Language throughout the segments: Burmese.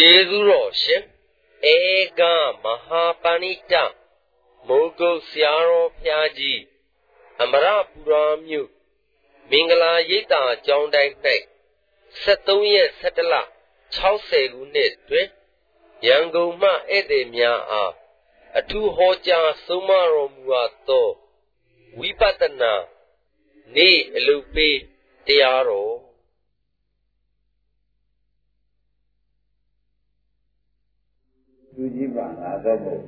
ကျေးဇူးတော်ရှင်ဧကမဟာပဏိတမိုးကုတ်ဆရာတော်ဖျားကြီးအမရပူရာမြို့မင်္ဂလာရိပ်သာကျောင်းတိုင်း၌73ရက်17လ60ခုနှစ်တွင်ရန်ကုန်မှဧည့်သည်များအားအထူးဟောကြားဆုံးမတော်မူသောဝိပဿနာနေ့အလုပ်ပေးတရားတော် ကြီးပါလာတော့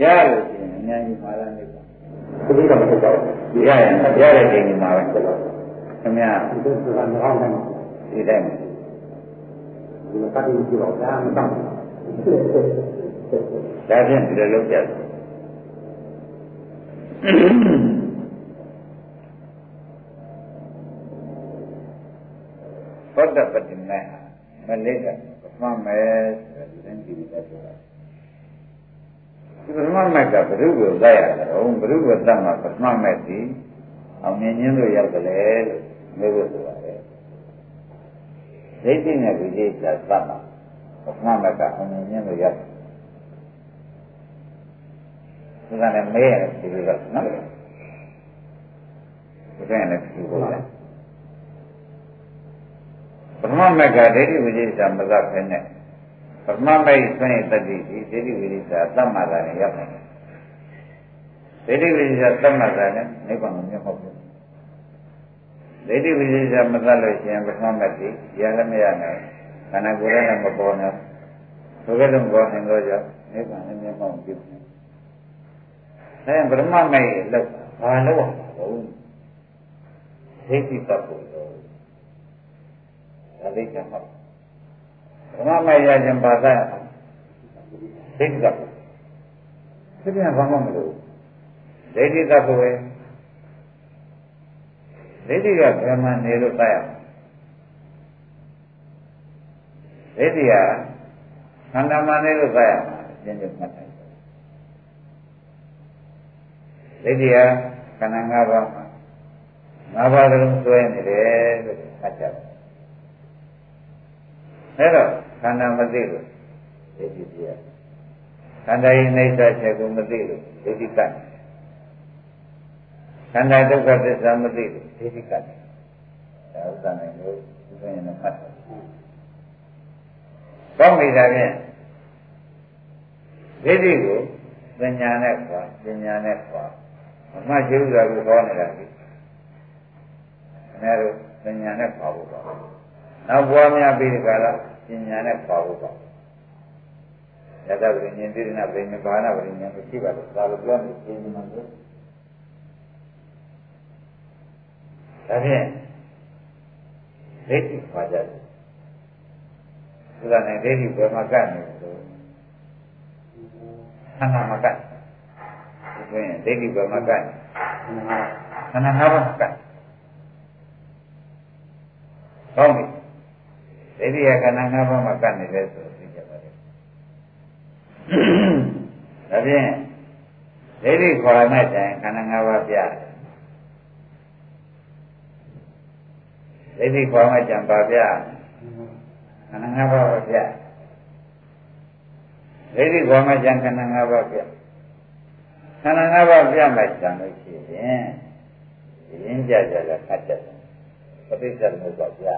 ရလို့ရှိရင်အများကြီးမှာလာနေပါဘုရားမဟုတ်ပါဘူးဒီရရင်ရတဲ့ချိန်ဒီမှာပဲဖြစ်ပါခင်ဗျာဒီကမအောင်နိုင်ဒီတိုင်းဒီကတိကြည့်တော့ဒါမှမတောင်းဒါဖြင့်ဒီလိုလုပ်ကြတယ်သောတပတိမေမလေးကမှတ်မယ်ဆိုတဲ့သင်္ကြန်တွေဆိုတာ ဒီပထမမဲ့ကဘုရုကိုသတ်ရတယ်ဘုရုကိုသတ်မှာပထမမဲ့ဒီအောင်မြင်ခြင်းလို့ရောက်တယ်လို့မျိုးလို့ဆိုပါတယ်ဒိဋ္ဌိနဲ့ဝိသေသသတ်မှာပထမမဲ့ကအောင်မြင်ခြင်းလို့ရောက်တယ်ဒါနဲ့မဲရတယ်ဒီလိုကနော်ဒီကနေ့ဒီလိုလဲပထမမက်ကဒိဋ္ဌိဝိသေသမသဖဲနဲ့ ပထမမိုက်ဆွင့်တတိဒီဒိဋ္ဌိဝိသေသသတ်မှတ်တာနဲ့ရောက်တယ်ဒိဋ္ဌိဝိသေသသတ်မှတ်တာနဲ့နိဗ္ဗာန်ကိုမြတ်ဟုတ်ဘူးဒိဋ္ဌိဝိသေသမသတ်လို့ရှိရင်ပထမမက်ဒီရလည်းမရနိုင်ခန္ဓာကိုယ်လည်းမပေါ်နိုင်ဘုရားလုံးပေါ်နိုင်တော့ကြောင့်နိဗ္ဗာန်နဲ့မြတ်မောင်ပြုတယ်အဲပထမမိုက်လောက်ဘာလို့အောင်ဒိဋ္ဌိတတ်ဖို့ဒါသိချင်မှာ ဓမ္မမရခြင်းပါသသိက္ခာသိပြန်ဘာမှမလို့ဒိဋ္ဌိသတ်ဖို့ပဲဒိဋ္ဌိကဗြဟ္မနေလို့တတ်ရဒိဋ္ဌိကခန္ဓာမနေလို့တတ်ရမှာရှင်းရှင်းမှတ်တယ်ဒိဋ္ဌိကခန္ဓာ၅ပါးမှာ၅ပါးလုံးတွဲနေတယ်လို့မှတ်ကြတယ် အဲ့တော့ခန္ဓာမသိလို့ဒိဋ္ဌိပြရခန္ဓာရဲ့အိဋ္ဌချက်ကိုမသိလို့ဒိဋ္ဌိကတ်ခန္ဓာဒုက္ခသစ္စာမသိလို့ဒိဋ္ဌိကတ်ဒါဥစ္စာနိုင်လို့ဒီလိုရင်မှတ်တယ်ကောင်းပြီဒါဖြင့်ဒိဋ္ဌိကိုပညာနဲ့ခွာပညာနဲ့ခွာအမှတ်ကျုပ်စွာကိုဟောနေတာဒီအဲဒါပညာနဲ့ခွာဖို့ပါနောက်ပွားများပြီးဒီကလာ ပညာနဲ့ပါဖို့ပါယသဝိညာဉ်တိရဏဗိညာဉ်ဘာနာဗိညာဉ်ကိုရှိပါလို့ဒါလိုပြောနေပြင်မှာလို့ဒါဖြင့်ဒိဋ္ဌိပါကြတယ်ဒါနဲ့ဒိဋ္ဌိဘယ်မှာကပ်နေလို့ခန္ဓာမှာကပ်ဒီဆိုရင်ဒိဋ္ဌိဘယ်မှာကပ်ခန္ဓာ၅ပါးကပ်ကောင်းပြီ ဒိဋ္ဌိယခန္ဓာ၅ပါးမှာကပ်နေတယ်ဆိုသိကြပါလေဒါဖြင့်ဒိဋ္ဌိခေါ်ရမယ့်တိုင်ခန္ဓာ၅ပါးပြတယ်ဒိဋ္ဌိခေါ်မယ့်ကြံပါပြခန္ဓာ၅ပါးပါပြဒိဋ္ဌိခေါ်မယ့်ကြံခန္ဓာ၅ပါးပြခန္ဓာ၅ပါးပြမှကြံလို့ရှိရင်ရင်းကြကြလည်းခတ်တယ်ပဋိစ္စသမုပ္ပါပြ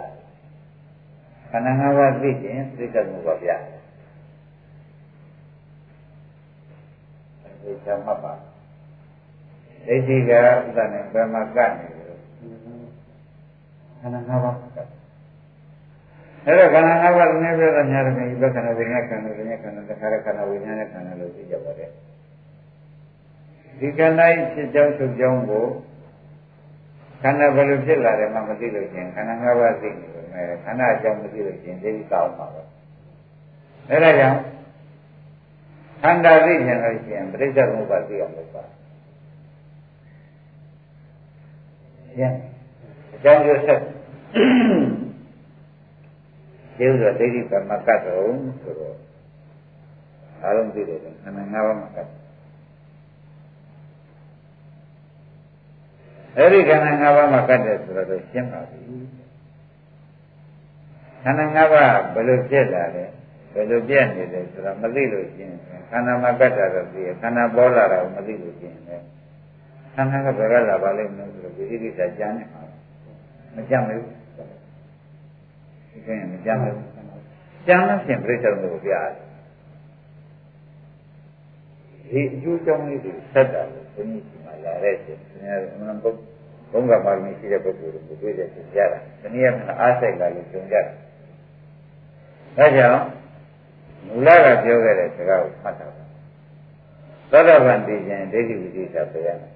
ခန္ဓာ၅ပါးသိခြင်းသိတတ်မှုပါဗျာဒီကမ္မပါဒိဋ္ဌိကဥဒ္ဒနဲ့ဘယ်မှာကပ်နေလို့ခန္ဓာ၅ပါးကပ်အဲ့တော့ခန္ဓာ၅ပါးနည်းပြတဲ့ညာရမယ်ဒီခန္ဓာဝိညာဉ်ခန္ဓာဝိညာဉ်ခန္ဓာတခါရခန္ဓာဝိညာဉ်ခန္ဓာလို့သိကြပါတယ်ဒီခန္ဓာဤဖြစ်ကြောင်းချုပ်ကြောင်းကိုခန္ဓာဘယ်လိုဖြစ်လာတယ်မှမသိလို့ရှင်ခန္ဓာ၅ပါးသိနေ အဲခန္ဓာအကြောင်းမသိလို့ရှင်ဒိဋ္ဌိကောင်းပါပဲအဲဒါကြောင့်ခန္ဓာသိဉာဏ်လို့ရှင်ပရိစ္ဆေသမုပ္ပါသိအောင်လုပ်ပါရအကြောင်းကျဆက်ဒီဥစ္စာဒိဋ္ဌိပမကတ်တော်ဆိုတော့အားလုံးသိတယ်ခန္ဓာ၅ပါးမှာကတ်အဲ့ဒီခန္ဓာ၅ပါးမှာကတ်တယ်ဆိုတော့ရှင်းပါပြီ ခန္ဓာ၅ပါးဘယ်လိုဖြစ်လာလဲဒဘယ်လိုပြည့်နေတယ်ဆိုတာမသိလို့ရှိရင်ခန္ဓာမှာကတ်တာတော့သိရခန္ဓာပေါ်လာတာကိုမသိလို့ရှိရင်လည်းခန္ဓာကဘယ်ကလာပါလိမ့်မလို့ဆိုတော့ဒီကိစ္စကြမ်းနေမှာမကြမ်းဘူးဒီကိစ္စမကြမ်းဘူးကြမ်းလို့ဖြင့်ပြိဿတော်ကိုပြရတယ်ဒီအကျိုးကြောင့်လေးတွေဆက်တာကိုဘုန်းကြီးဒီမှာလာတဲ့ရှင်ခင်ဗျားတို့အမှန်ပုဘုံကပါရမီရှိတဲ့ပုဂ္ဂိုလ်တွေကိုတွေ့တဲ့ရှင်ကြတာတနည်းအားဖြင့်အားစိတ်လာလို့ကြုံကြတာ ဒါကြောင့်မူလကပြောခဲ့တဲ့စကားကိုမှတ်တာသောတာပန်တည်ခြင်းဒိဋ္ဌိဝိသေသပြရမယ်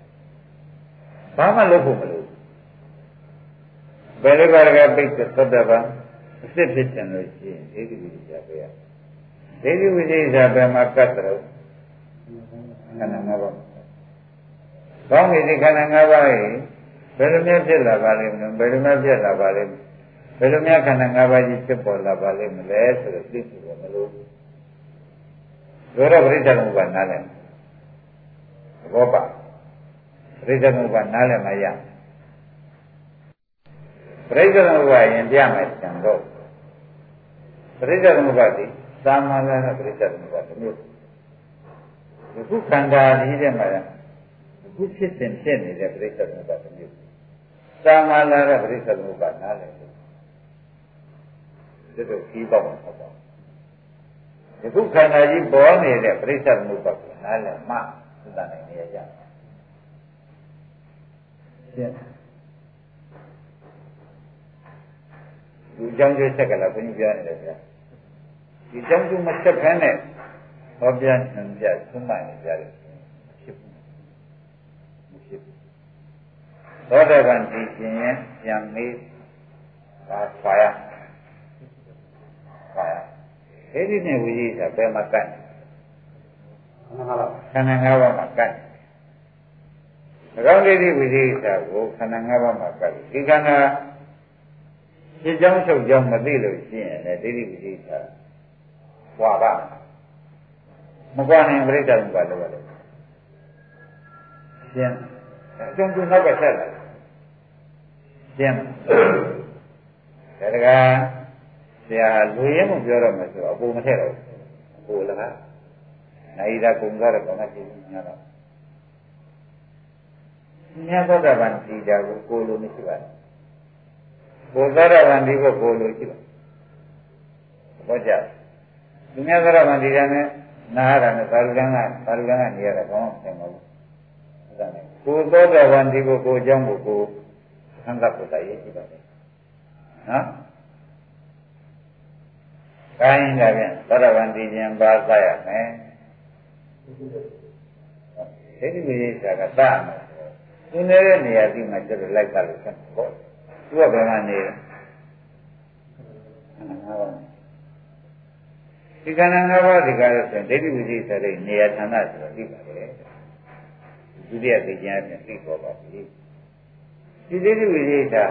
ဘာမှလုပ်ဖို့မလိုဘယ်လိုကရကပိတ်သောတာပန်အစ်စ်ဖြစ်တယ်လို့ရှိရင်ဒိဋ္ဌိဝိသေသပြရဒိဋ္ဌိဝိသေသဘယ်မှာကတ်တယ်ခန္ဓာ၅ပါးကောင်းပြီဒီခန္ဓာ၅ပါးကြီးဘယ်လိုမျိုးဖြစ်လာပါလိမ့်မလဲဘယ်လိုမျိုးဖြစ်လာပါလိမ့် ဘယ်လိုများခန္ဓာ၅ပါးကြီးဖြစ်ပေါ်လာပါလိမ့်မလဲဆိုတော့သိဖို့မလို့ဒုရပရိစ္ဆေသမုပ္ပါနားလည်ဘောပါပရိစ္ဆေသမုပ္ပါနားလည်မရပရိစ္ဆေသမုပ္ပါရင်ပြမယ်တန်တော့ပရိစ္ဆေသမုပ္ပါဒီသာမန်လည်းပရိစ္ဆေသမုပ္ပါတစ်မျိုးဒီခုခန္ဓာကြီးတဲ့မှာဒီခုဖြစ်စဉ်ဖြစ်နေတဲ့ပရိစ္ဆေသမုပ္ပါတစ်မျိုးသာမန်လည်းပရိစ္ဆေသမုပ္ပါနားလည် ဒီလိုခီးပေါက်မှာပေါ့ဒီခုခန္ဓာကြီးပေါ်နေတဲ့ပြိဿမှုပတ်ကိုနားလည်မှသုတနိုင်နေရကြရှင်းဒီကြောင့်ကျဆက်ကလာဘုန်းကြီးပြောနေတယ်ဗျာဒီကြောင့်ကျမဆက်ဖမ်းနဲ့ဟောပြနှံပြသုံးမှနေကြတယ်ဖြစ်ဘူးမဖြစ်ဘူးသောတပန်ဒီရှင်ရင်ပြန်မေးပါပါရ ပါရအဲ့ဒီနဲ့ဝိရိယဘယ်မှာကတ်ခန္ဓာ၅ပါးမှာကတ်၎င်းဒိဋ္ဌိဝိရိယကိုခန္ဓာ၅ပါးမှာကတ်ဒီခန္ဓာဖြစ်ကြောင်းချုပ်ကြောင်းမသိလို့ရှိရင်လည်းဒိဋ္ဌိဝိရိယဟွာပါမကွာနိုင်ပြိတ္တမှုပါလို့ရတယ်ရှင်းအကျုံးကျနောက်ကဆက်လာရှင်းဒါတကား ဆရာလူရင်းမှုပြောတော့မယ်ဆိုတော့အပူမထည့်တော့အပူလည်းကနိုင်တာကုန်ကြတော့ဘာမှကြည့်နေတော့မြတ်သောတာပန်ဒီတာကိုကိုလိုမရှိပါဘူးဘုသောတာပန်ဒီကိုကိုလိုရှိပါဘောကြသူမြတ်သောတာပန်ဒီတာနဲ့နာရတာနဲ့သာရုကံကသာရုကံကနေရတာကောင်းတယ်မဟုတ်ဘူးဒါနဲ့ကိုသောတာပန်ဒီကိုကိုအကြောင်းကိုကိုသံဃာပုဒ်ရည်ရှိပါတယ်နော် ကိုင်းဒါဖြင့်သောတာပန်တည်ခြင်းပါသရမယ်ဒိဋ္ဌိဝိသေကကတမယ်သူနေတဲ့နေရာဒီမှာကျတော့လိုက်ပါလို့ဆက်ပေါ့သူကဘယ်မှာနေလဲဒီကဏ္ဍ၅ပါးဒီကားလို့ဆိုဒိဋ္ဌိဝိသေဆိုတဲ့နေရာဌာနဆိုတော့သိပါတယ်ဒုတိယသိခြင်းအပြင်သိပေါ်ပါပြီဒီဒိဋ္ဌိဝိသေဟာ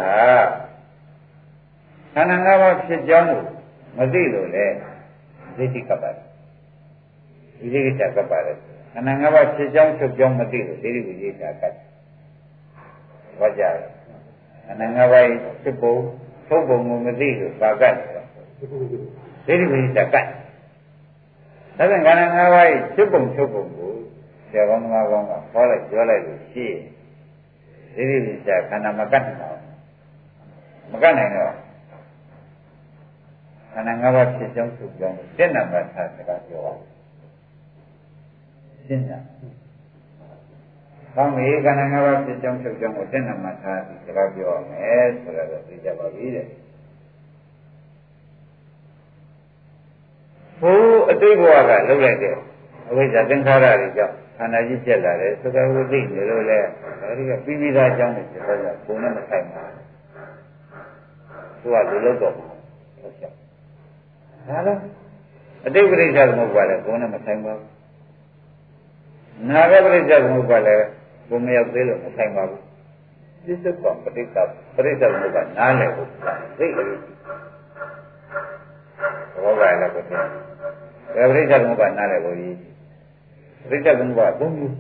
ခန္ဓာ၅ပါးဖြစ်ကြောင်းကို မသိလို့လေဒိဋ္ဌိကပ်ပါတယ်ဒီဒိဋ္ဌိကပ်ပါတယ်ခန္ဓာ၅ပါးဖြစ်ကြောင်းချုပ်ကြောင်းမသိလို့ဒိဋ္ဌိဝိသေကကပ်ဟောကြတယ်ခန္ဓာ၅ပါးဖြစ်ပုံထုတ်ပုံကိုမသိလို့ပါကတ်တယ်ဒိဋ္ဌိဝိသေကပ်ဒါပြန်ခန္ဓာ၅ပါးဖြစ်ပုံချုပ်ပုံကိုဆရာကောင်းသမားကောင်းကဟောလိုက်ပြောလိုက်လို့ရှိရင်ဒိဋ္ဌိဝိသေခန္ဓာမကတ်နိုင်တော့မကတ်နိုင်တော့ခ န္ဓာ၅ပါးဖြစ်ကြောင်းသူကြောင်းတက်နံပါတ်ထားစကားပြောပါရှင်းကြ။ကောင်းပြီခန္ဓာ၅ပါးဖြစ်ကြောင်းချုပ်ကြောင်းကိုတက်နံပါတ်ထားပြီးစကားပြောရမယ်ဆိုတော့သိကြပါပြီတဲ့။ဘိုးအတိတ်ဘဝကလုပ်လိုက်တဲ့အဝိဇ္ဇာသင်္ခါရတွေကြောင့်ခန္ဓာကြီးပြက်လာတယ်သက္ကဝိသိနေလို့လဲအဲဒီကပြီးပြီးသားအကြောင်းတွေပြောကြဘုံနဲ့မဆိုင်ပါဘူး။သူကလူလို့တော့ဟုတ်ကဲ့ ဒါလည်းအတိတ်ပရိစ္ဆေသမုပ္ပါလည်းကိုယ်နဲ့မဆိုင်ပါဘူးနာဂပရိစ္ဆေသမုပ္ပါလည်းကိုယ်မရောက်သေးလို့မဆိုင်ပါဘူးပြစ္ဆုတ်ကပရိစ္ဆေပရိစ္ဆေသမုပ္ပါနားလည်ဖို့သိတယ်ဘောကလည်းကိုယ်တယ်ဒါပရိစ္ဆေသမုပ္ပါနားလည်ဖို့ကြီးပရိစ္ဆေသမုပ္ပါဘုံမျိုး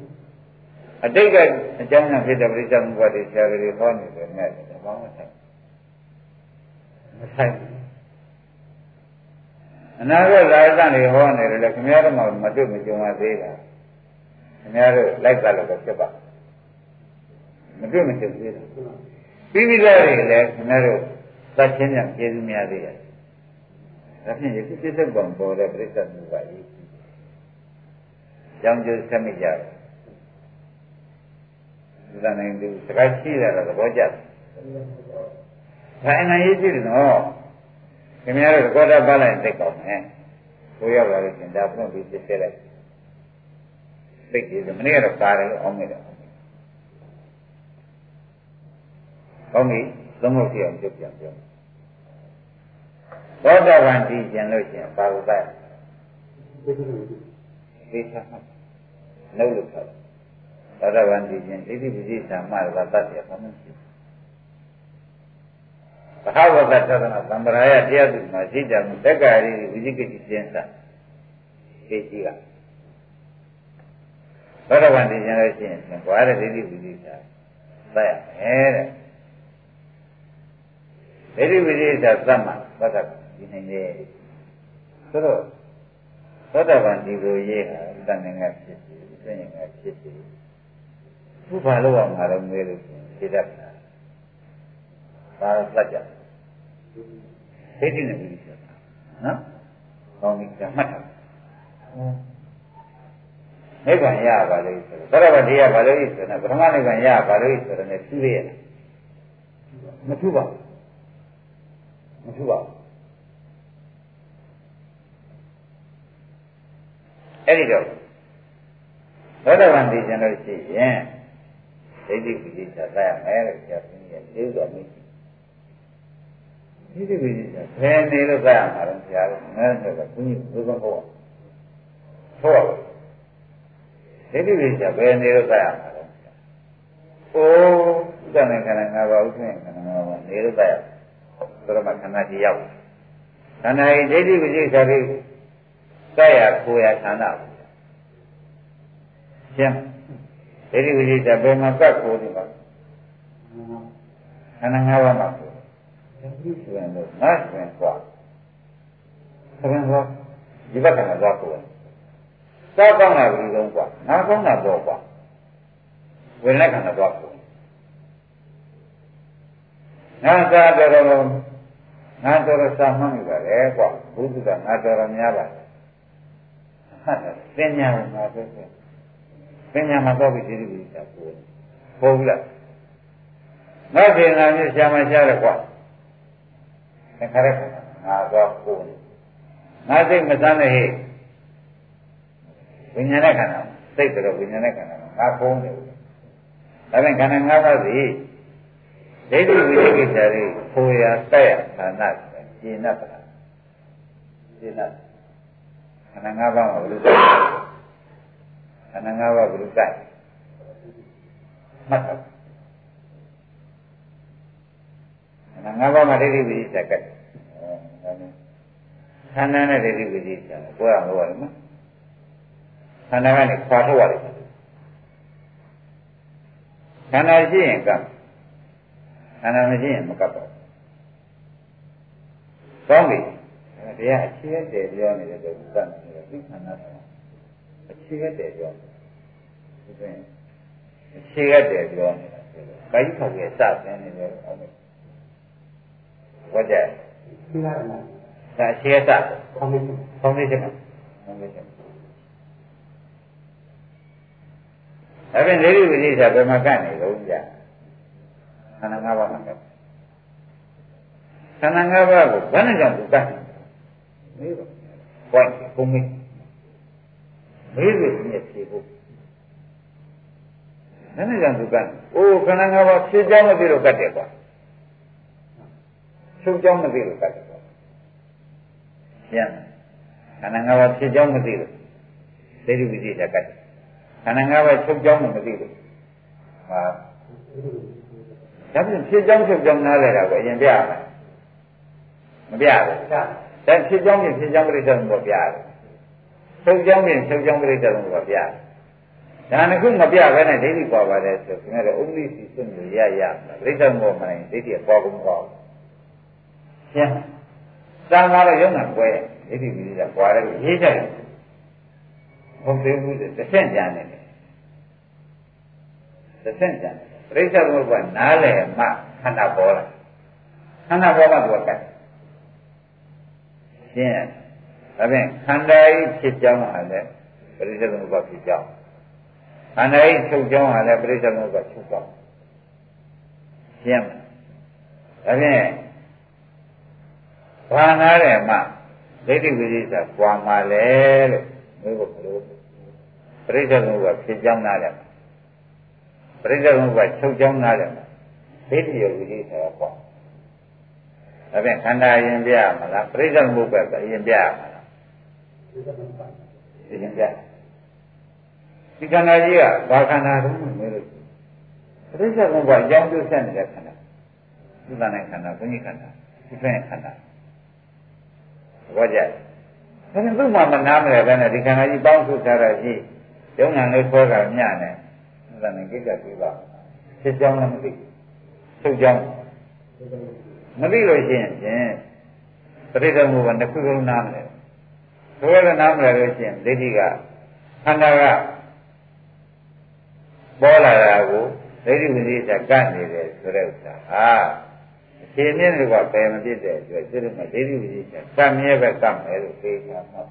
အတိတ်ကအကြောင်းနဲ့ဖြစ်တဲ့ပရိစ္ဆေသမုပ္ပါတွေဆရာတွေဟောနေတယ်နဲ့ဘာမှမဆိုင်မဆိုင်ဘူး အနာဂတ်လာရတဲ့ဟောနေတယ်လေခင်ဗျားတို့မှမတွေ့မကြုံရသေးတာခင်ဗျားတို့လိုက်တာလို့ဖြစ်ပါမတွေ့မကြုံသေးတာပြီးပြီးသားတွေလည်းခင်ဗျားတို့သတ်ချင်းများကျေးဇူးများသေးတယ်ဒါဖြင့်ယခုပြစ္ဆုတ်ပုံပေါ်တဲ့ပြိဿမှုပါရေးကြောင်းကျိုးဆက်မိကြတယ်ဒီလိုနိုင်သူစကားရှိတယ်တော့သဘောကျတယ်ဒါအနည်းကြီးတယ်နော် ခင်ဗျားတို့ကောတာပါလိုက်သိကောင်းမယ်ကိုရောက်လာလို့ရှင်ဒါဖွင့်ပြီးသိခဲ့လိုက်သိကြည့်တယ်မနေ့ကတော့ပါတယ်လို့အောင်းမိတယ်ကောင်းပြီသုံးဖို့ပြအောင်ပြုတ်ပြန်ပြောသောတာပန်တည်ကျင်လို့ရှိရင်ပါဝကသိချာမှနှုတ်လို့ဆိုသောတာပန်တည်ကျင်ဒိဋ္ဌိပစ္စည်းသမ္မာရတတ်ရမှာမရှိ ဘူးဘဂဝတသဒ္ဒနာသံဗရာယတရားသူမှာရှိကြမှုတက္ကရီဝိဇိကိတိကျင်းစာသိကြီးကသောတာပန်တည်ကျင်လို့ရှိရင်ဘွားတဲ့ဒိဋ္ဌိပစ္စည်းသာသတ်ရမယ်တဲ့ဒိဋ္ဌိပစ္စည်းသာသတ်မှသတ်တာဒီနိုင်လေဆိုတော့သောတာပန်ဒီလိုရေးဟာတန်ငါဖြစ်စီသိဉ္ဇာဖြစ်စီဘုဘာလို့အောင်ငါတော့မေးလို့ဖြေတတ်တာဒါသတ်ကြ ဒိဋ္ဌိနဲ့ပြီးဆိုတာနော်ကောင်းပြီကမှတ်တာနိဗ္ဗာန်ရပါလို့ဆိုတော့သောတာပန်တရားပါလို့ဆိုတော့ပထမနိဗ္ဗာန်ရပါလို့ဆိုတော့လည်းသူ့ရဲ့မထူပါဘူးမထူပါဘူးအဲ့ဒီတော့သောတာပန်သိကျင်လို့ရှိရင်ဒိဋ္ဌိပိဋိသသရမယ်လို့ပြောပြီးရင်လေးတော်မရှိ ဒိဋ္ဌိပိဋိသဘယ်နေလို့သရမှာလဲဆရာကငါဆိုတော့ဘုန်းကြီးဘုရားဟောဟောဒိဋ္ဌိပိဋိသဘယ်နေလို့သရမှာလဲအိုးဥဒ္ဒနာခန္ဓာ၅ပါးဥဒ္ဒနာခန္ဓာ၅ပါးနေလို့သရဆိုတော့မှခန္ဓာကြီးရောက်ခန္ဓာဤဒိဋ္ဌိပိဋိသပြီးကဲ့ရကိုရဌာနရှင်းဒိဋ္ဌိဝိจิตဘယ်မှာကတ်ကိုဒီမှာခန္ဓာ၅ပါးမှာ ကိုဒီဆိုရင်တော့ငါဆိုရင်ကွာဆိုရင်တော့ဒီဘက်ကမှာသွားကိုစောကောင်းတာဘူးလုံးကွာငါကောင်းတာတော့ကွာဝင်လက်ခံတော့ကိုငါသာတော်တော်ငါတော်တော်စာမှန်းနေပါလေကွာဘုရားငါတော်တော်များပါဟုတ်တယ်ပညာမှာဆိုဆိုပညာမှာတော့ပြီးဒီလိုကြီးတာပို့ပို့ဘူးလားနောက်ပြင်လာမျိုးရှာမရှာတယ်ကွာ သင်္ခါရငါတော့ပို့ငါစိတ်မစမ်းနဲ့ဟဲ့ဝိညာဉ်နဲ့ခန္ဓာစိတ်တော့ဝိညာဉ်နဲ့ခန္ဓာငါပုံးတယ်ဒါပြန်ခန္ဓာ၅ပါးစီဒိဋ္ဌိဝိသိကိစ္စတွေဖိုရာတက်ရဌာနကျင့်납ပါကျင့်납ခန္ဓာ၅ပါးမှာဘယ်လိုခန္ဓာ၅ပါးဘယ်လိုကြိုက်မှတ် တော့ခန္ဓာ၅ပါးမှာဒိဋ္ဌိဝိသေကတ်ခန္ဓာနဲ့ဒိဋ္ဌိဝိသေကတ်ကိုယ်ကဟောရတယ်နော်ခန္ဓာကနေခွာထုတ်ရတယ်ခန္ဓာရှိရင်ကပ်ခန္ဓာမရှိရင်မကပ်ပါဘူးကောင်းပြီတရားအခြေတည်ပြောနေတယ်လို့သတ်နေတယ်ဒီခန္ဓာတော့အခြေတည်ပြောဒီပင်အခြေတည်ပြောနေတာဆိုတော့ကာယခောက်ရဲ့စတဲ့နေတယ်အောင်မယ် ဝတ်ကြရှိလားမဒါအခြေတည်ဖောင်းနေဖောင်းနေတယ်ဖောင်းနေတယ်အဲ့ဒါနေရိဝိသေဘယ်မှာကန့်နေလို့ကြာခန္ဓာ၅ပါးမှာကန့်ခန္ဓာ၅ပါးကိုဘယ်နဲ့ကြောင့်သူကန့်မေးပါဘွိုင်းဘုံမေးမေးလို့ညက်ဖြေဖို့ဘယ်နဲ့ကြောင့်သူကန့်အိုးခန္ဓာ၅ပါးဖြေကြောင်းမသိလို့ကတ်တယ်ကွာ ချုပ်ကြောင်းမသိလို့ကတ်တယ်ကွာညံခန္ဓာ၅ပါးဖြေကြောင်းမသိလို့ဒိဋ္ဌိဝိသေကတ်တယ်ခန္ဓာ၅ပါးချုပ်ကြောင်းမသိလို့ဟာဒါဖြင့်ဖြေကြောင်းချုပ်ကြောင်းနားလဲတာကိုအရင်ပြရမယ်မပြဘူးဒါဖြစ်ကြောင်းဖြင့်ဖြစ်ကြောင်းပြိတ္တလို့ပြရတယ်ထုတ်ကြောင်းဖြင့်ထုတ်ကြောင်းပြိတ္တလို့ပြရတယ်ဒါနခုမပြဘဲနဲ့ဒိဋ္ဌိပေါ်ပါတယ်ဆိုခင်ဗျားတို့ဥပ္ပိစီစွန့်လို့ရရပြိတ္တမို့မနိုင်ဒိဋ္ဌိပေါ်ကုန်တော့ ရှင်းသာမှာတော့ရုံးတာကွဲဒိဋ္ဌိဝိသေသပွားတယ်ရေးကြတယ်ဟုတ်သေးဘူးတစ်ဆင့်ကြံနေတယ်တစ်ဆင့်ကြံပရိစ္ဆေသမုပ္ပါနားလည်မှခန္ဓာပေါ်လာခန္ဓာပေါ်မှသူကကတ်ရှင်းရဒါဖြင့်ခန္ဓာဤဖြစ်ကြောင်းဟာလည်းပရိစ္ဆေသမုပ္ပါဖြစ်ကြောင်းခန္ဓာဤချုပ်ကြောင်းဟာလည်းပရိစ္ဆေသမုပ္ပါချုပ်ကြောင်းရှင်းမယ်ဒါဖြင့် ဘာနာတယ်မှဒိဋ္ဌိဝိသေသပွာမှာလေလို့မျိုးကိုဘလို့ပရိစ္ဆေသမုပ္ပါဖြစ်ကြောင်းနားတယ်ပရိစ္ဆေသမုပ္ပါချုပ်ကြောင်းနားတယ်ဒိဋ္ဌိယဝိသေသကပွာဒါဖြင့်ခန္ဓာရင်ပြမလားပရိစ္ဆေသမုပ္ပါကရင်ပြမလားရင်ပြဒီခန္ဓာကြီးကဘာခန္ဓာတုံးလို့မျိုးလို့ပရိစ္ဆေသမုပ္ပါအကြောင်းပြုဆက်နေတဲ့ခန္ဓာသုတနဲ့ခန္ဓာဘုညခန္ဓာဒီဖက်ခန္ဓာ ဘောကြဒါနဲ့သူ့မှာမနာမလဲပဲနဲ့ဒီခန္ဓာကြီးပေါင်းစုထားတာရှိယုံနာလေးဆွဲတာညနဲ့သုတနဲ့ကိစ္စပြပါဖြစ်ကြောင်းလည်းမသိထုတ်ကြောင်းမသိလို့ရှိရင်ဖြင့်ပရိသေမှုကနှစ်ခုလုံးနားမလဲဆိုရနားမလဲလို့ရှိရင်ဒိဋ္ဌိကခန္ဓာကပေါ်လာတာကိုဒိဋ္ဌိဝိသေသကတ်နေတယ်ဆိုတဲ့ဥစ္စာဟာ ခြေမြင့်တွေကပယ်မဖြစ်တဲ့အတွက်သူတို့ကဒိဋ္ဌိဝိသေသကတ်မြဲပဲကတ်မယ်လို့သိကြမှာ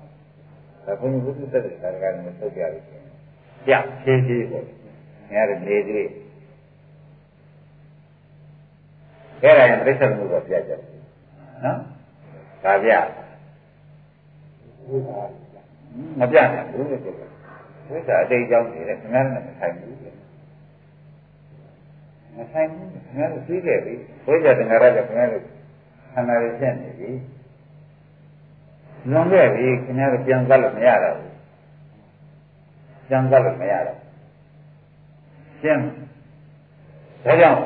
ဒါဘုန်းကြီးဘုရားသက်တဲ့ကာရကနဲ့ထုတ်ပြလို့ရှိရင်ကြဖြည်းဖြည်းပေါ့ငါရနေသေးအဲ့ဒါရင်ပြိဿမှုကိုပြကြတယ်နော်ဒါပြမပြနိုင်ဘူးလို့ပြောတယ်ဝိသအတိတ်ကြောင့်နေတယ်ခင်ဗျားလည်းမဆိုင်ဘူး မဆိုင်ဘူးခင်ဗျားတို့သိခဲ့ပြီဝိဇ္ဇာတဏှာရကခင်ဗျားတို့ခန္ဓာရဖြစ်နေပြီလွန်ခဲ့ပြီခင်ဗျားတို့ပြန်ကပ်လို့မရတော့ဘူးပြန်ကပ်လို့မရတော့ရှင်းဒါကြောင့်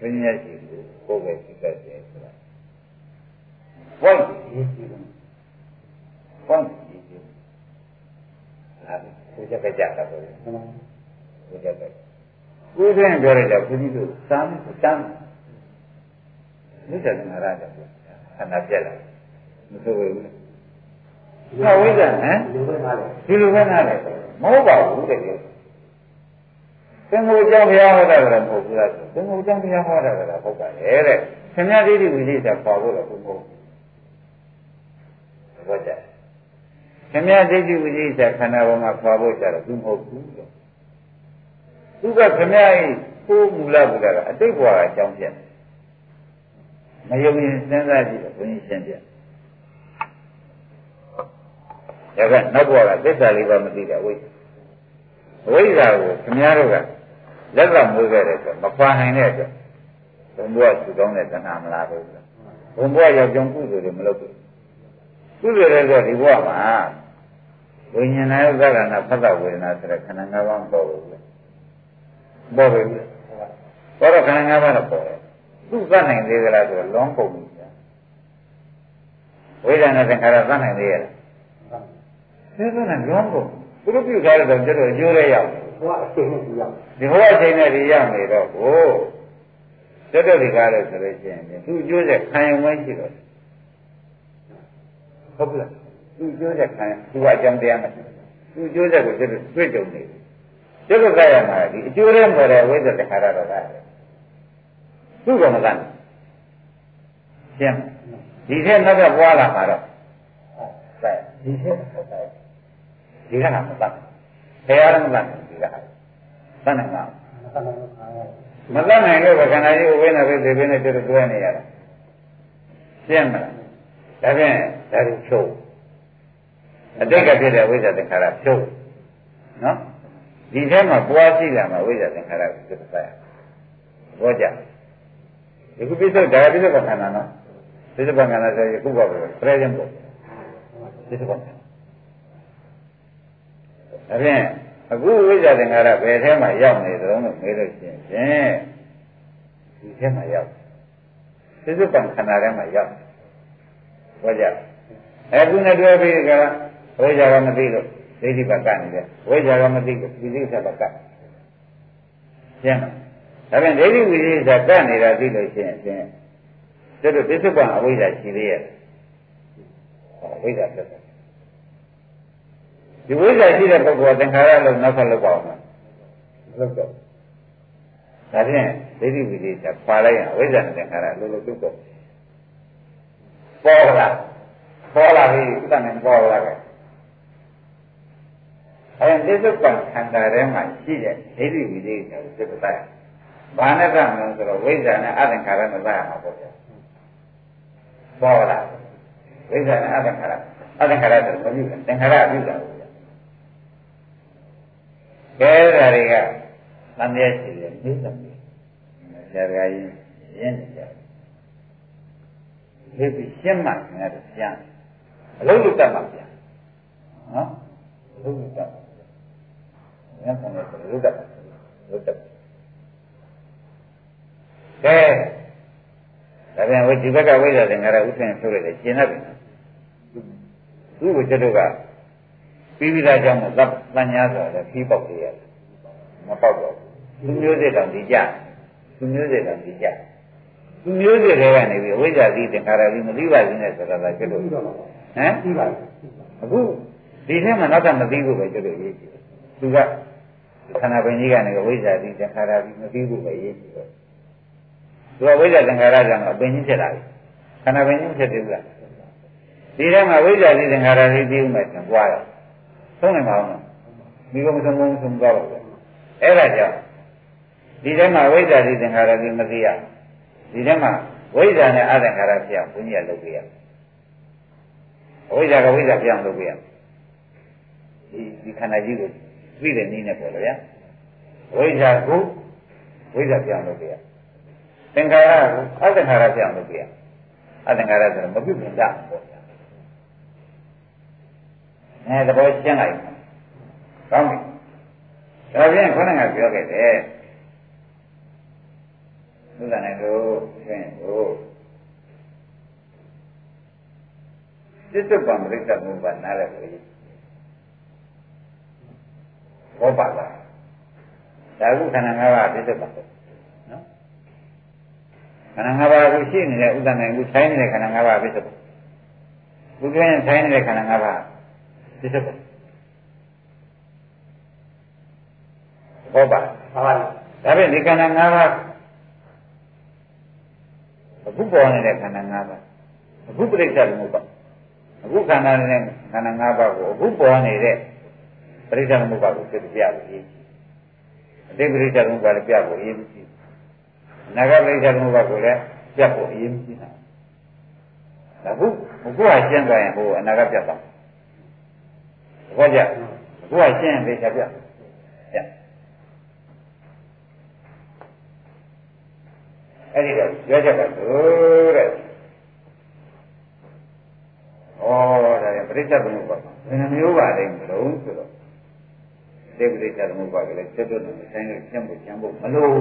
ဝိညာဉ်ရှိကိုကိုယ်ပဲသိတတ်တယ်ဆိုတာဘုန်းကြီးရှိတယ်ဘုန်းကြီးရှိတယ်ဟာကိုယ်ကြကြတာပေါ့ကိုယ်ကြကြကို ယ်ချင်းပြောရတဲ့ဘုန်းကြီးတို့စမ်းစမ်းမြစ်တယ်ငါရတဲ့ခန္ဓာပြက်လာမဆိုဘူးဟာဝိဇ္ဇာဟမ်ဒီလိုပဲနားတယ်မဟုတ်ပါဘူးတကယ်သင်္ကိုယ်ကြောင့်ဘုရားဟောတာကလည်းမဟုတ်ဘူးလားသင်္ကိုယ်ကြောင့်ဘုရားဟောတာကလည်းဟုတ်ပါလေတဲ့ခင်ဗျားဒိဋ္ဌိဝိသေသပါဖို့တော့ဘုမဟုတ်ဘူးဟုတ်ကြခင်ဗျားဒိဋ္ဌိဝိသေသခန္ဓာပေါ်မှာပါဖို့ကြတော့ဘုမဟုတ်ဘူးတော့ သူကခင်ဗျားဤကိုမူလဘုရားကအတိတ်ဘဝကအကြောင်းပြမယုံရင်စဉ်းစားကြည့်တော့ဘုန်းကြီးရှင်းပြဒါကနောက်ဘဝကသစ္စာလေးပါမသိတဲ့ဝိဝိဇ္ဇာကိုခင်ဗျားတို့ကလက်ကမွေးခဲ့တဲ့အတွက်မခွာနိုင်တဲ့အတွက်ဘုံဘဝသူကောင်းတဲ့တဏှာမလားဘူးဘုံဘဝရောက်ကြောင်းကုသိုလ်တွေမလုပ်ဘူးကုသိုလ်တွေဆိုဒီဘဝမှာဝိညာဏယုသက္ကနာဖတ်တဝေဒနာဆိုတဲ့ခန္ဓာ၅ပါးပေါ်ဘူး ပေါ်ပြီပေါ်တော့ခန္ဓာ၅ပါးတော့ပေါ်တယ်သူသတ်နိုင်သေးသလားဆိုတော့လွန်ကုန်ပြီဝိဒနာသင်္ခါရသတ်နိုင်သေးရဲ့လားသေသနာလွန်ကုန်သူတို့ပြုထားတဲ့တော့ကျတော့အကျိုးရရောက်ဘဝအချိန်နဲ့ဒီရောက်ဒီဘဝအချိန်နဲ့ဒီရောက်နေတော့ကိုတက်တက်ဒီကားလို့ဆိုလို့ရှိရင်သူအကျိုးဆက်ခံရုံပဲရှိတော့ဟုတ်လားသူအကျိုးဆက်ခံသူကအကြောင်းတရားမရှိသူအကျိုးဆက်ကိုကျတော့တွေ့ကြုံနေတယ် ကျတော့ကြရမှာဒီအကျိုးရဲပေါ်တဲ့ဝိဇ္ဇတခါရတော့ကသူ့ကမကန်းရှင်းဒီထက်နောက်ကပွားလာမှာတော့ဒီထက်ဒီကဟာမတတ်ဘယ်အားမတတ်ဒီကဟာတတ်နိုင်မှာမတတ်နိုင်လို့ခန္ဓာကြီးဝိနေပဲဒီပဲနဲ့တူတူတွဲနေရတာရှင်းမလားဒါဖြင့်ဒါကိုဖြုတ်အတိတ်ကဖြစ်တဲ့ဝိဇ္ဇာသင်္ခါရဖြုတ်နော် ဒီထဲမှာပွားရှိလာမှာဝိဇ္ဇာသင်္ခါရကိုသတ်ရဘောကြဒီခုပိဿဒါပိဿကခန္ဓာနော်ပိဿကခန္ဓာဆိုရင်ခုပါပဲပြည့်ရင်ပေါ့ပိဿကခန္ဓာဒါဖြင့်အခုဝိဇ္ဇာသင်္ခါရဘယ်ထဲမှာရောက်နေသလဲလို့မေးလို့ရှိရင်ဖြင့်ဒီထဲမှာရောက်သိစုပံခန္ဓာထဲမှာရောက်ဟောကြအခုနဲ့တွေ့ပြီးကဝိဇ္ဇာကမသိလို့ ဒိဋ္ဌိဘကနေတယ်ဝိဇ္ဇာကမသိလို့ဒီသိစ္စာဘကရှင်းလားဒါဖြင့်ဒိဋ္ဌိဝိသေသကနေတာသိလို့ရှိရင်ဖြင့်တို့တို့သိစုပံအဝိဇ္ဇာရှိသေးရဲ့ဟဝိဇ္ဇာဖြစ်တယ်ဒီဝိဇ္ဇာရှိတဲ့ပုဂ္ဂိုလ်သင်္ခါရလို့နောက်ဆက်လုပ်ပါအောင်မလုပ်တော့ဒါဖြင့်ဒိဋ္ဌိဝိသေသပါလိုက်ရင်ဝိဇ္ဇာနဲ့သင်္ခါရလို့လို့ပြုတ်တော့ပေါ်လာပေါ်လာပြီဥဒ္ဒနဲ့ပေါ်လာတယ် အဲဒီသစ္စာခန္ဓာထဲမှာရှိတဲ့ဒိဋ္ဌိဝိသေသကိုသိတဲ့ဘာနဲ့ကမလို့ဆိုတော့ဝိဇ္ဇာနဲ့အသင်္ခါရနဲ့သာရမှာပေါ့ဗျာပေါ်လာဝိဇ္ဇာနဲ့အသင်္ခါရအသင်္ခါရဆိုမပြုဘူးသင်္ခါရပြုတာပေါ့ဗျာကဲဒါတွေကသံဃာရှိတယ်မိသမီးဆရာကြီးရင်းနေကြတယ်ဒီရှင်းမှငါတို့ပြန်အလုံးလုံးတတ်မှပြန်နော်အလုံးလုံးတတ် မှငါဆောင်တယ်လို့တတ်လို့တတ်ကဲဒါပြန်ဝိဒီဘက်ကဝိဇ္ဇာသင်္ခါရဥစ္စာထုတ်လိုက်တယ်ကျင်တတ်ပြီသူ့ကိုကျွတ်တို့ကပြီးပြီးသားကြောင့်သတ်ညာဆိုတော့ခီးပေါက်သေးရတယ်မပေါက်တော့သူမျိုးစစ်တောင်ဒီကြသူမျိုးစစ်တောင်ဒီကြသူမျိုးစစ်တွေကနေပြီးဝိဇ္ဇာသီးသင်္ခါရသီးမသိပါဘူးနဲ့ဆိုတာကကျွတ်တို့ဟမ်သိပါအခုဒီထဲမှာနောက်ထပ်မသိဘူးပဲကျွတ်တို့ရေးကြည့်သူက ခန္ဓာပင်ကြီးကနေဝိဇ္ဇာသီးသင်္ခါရသီးမသိဘူးပဲရေးကြည့်တော့သူကဝိဇ္ဇာသင်္ခါရကြောင့်အပင်ကြီးဖြစ်လာပြီခန္ဓာပင်ကြီးဖြစ်တယ်ဘူးလားဒီထဲမှာဝိဇ္ဇာသီးသင်္ခါရသီးသိဦးမယ်ဆိုပွားတော့သုံးနိုင်ပါဦးမလားမိဘမဆုံးဘူးဆုံးသွားပါဘူးအဲ့ဒါကြောင့်ဒီထဲမှာဝိဇ္ဇာသီးသင်္ခါရသီးမသိရဒီထဲမှာဝိဇ္ဇာနဲ့အသင်္ခါရဖြစ်အောင်ဘုန်းကြီးကလုပ်ပြရဝိဇ္ဇာကဝိဇ္ဇာပြောင်းလုပ်ပြရဒီဒီခန္ဓာကြီးကို သိတဲ့နည်းနဲ့ပေါ့လေဗျာဝိဇ္ဇာကိုဝိဇ္ဇာပြောင်းလုပ်ပြရသင်္ခါရကိုအသင်္ခါရပြောင်းလုပ်ပြရအသင်္ခါရဆိုတော့မပြုတ်မြင်တာပေါ့ဗျာအဲသဘောရှင်းလိုက်ကောင်းပြီဒါဖြင့်ခေါင်းကပြောခဲ့တယ်သုဒ္ဓနဲ့ကိုဖြင့်ကိုသစ္စာပံပရိစ္ဆမှုပါနားရလို့ ဘောပါလားဒါကုခန္ဓာ၅ပါးသစ္စာပံနော်ခန္ဓာ၅ပါးကိုရှိနေတဲ့ဥဒ္ဒနဲ့ကိုဆိုင်နေတဲ့ခန္ဓာ၅ပါးသစ္စာပံဘုရားဆိုင်နေတဲ့ခန္ဓာ၅ပါးသစ္စာပံဟုတ်ပါဟုတ်ပါဒါဖြင့်ဒီခန္ဓာ၅ပါးအခုပေါ်နေတဲ့ခန္ဓာ၅ပါးအခုပြိဿသမုပ္ပါအခုခန္ဓာနဲ့ခန္ဓာ၅ပါးကိုအခုပေါ်နေတဲ့ ပြိဿသမုပ္ပါကိုသိပြလို့အတိပရိစ္ဆေသမုပ္ပါလည်းပြဖို့အရေးကြီးအနာဂတ်ပရိစ္ဆေသမုပ္ပါကိုလည်းပြဖို့အရေးကြီးတာအခုအခုကရှင်းသွားရင်ဟိုအနာဂတ်ပြတ်သွားဘောကြအခုကရှင်းရင်သိချပြပြအဲ့ဒီတော့ပြောချက်ကလို့တဲ့ဩဒါလည်းပရိစ္ဆေသမုပ္ပါဘယ်နှမျိုးပါလဲမလို့ဆိုတော့ သေပရိစ္ဆေသမုပ္ပါကလည်းကျွတ်တွတ်နေဆိုင်လို့ကျင့်ဖို့ကျင့်ဖို့မလို့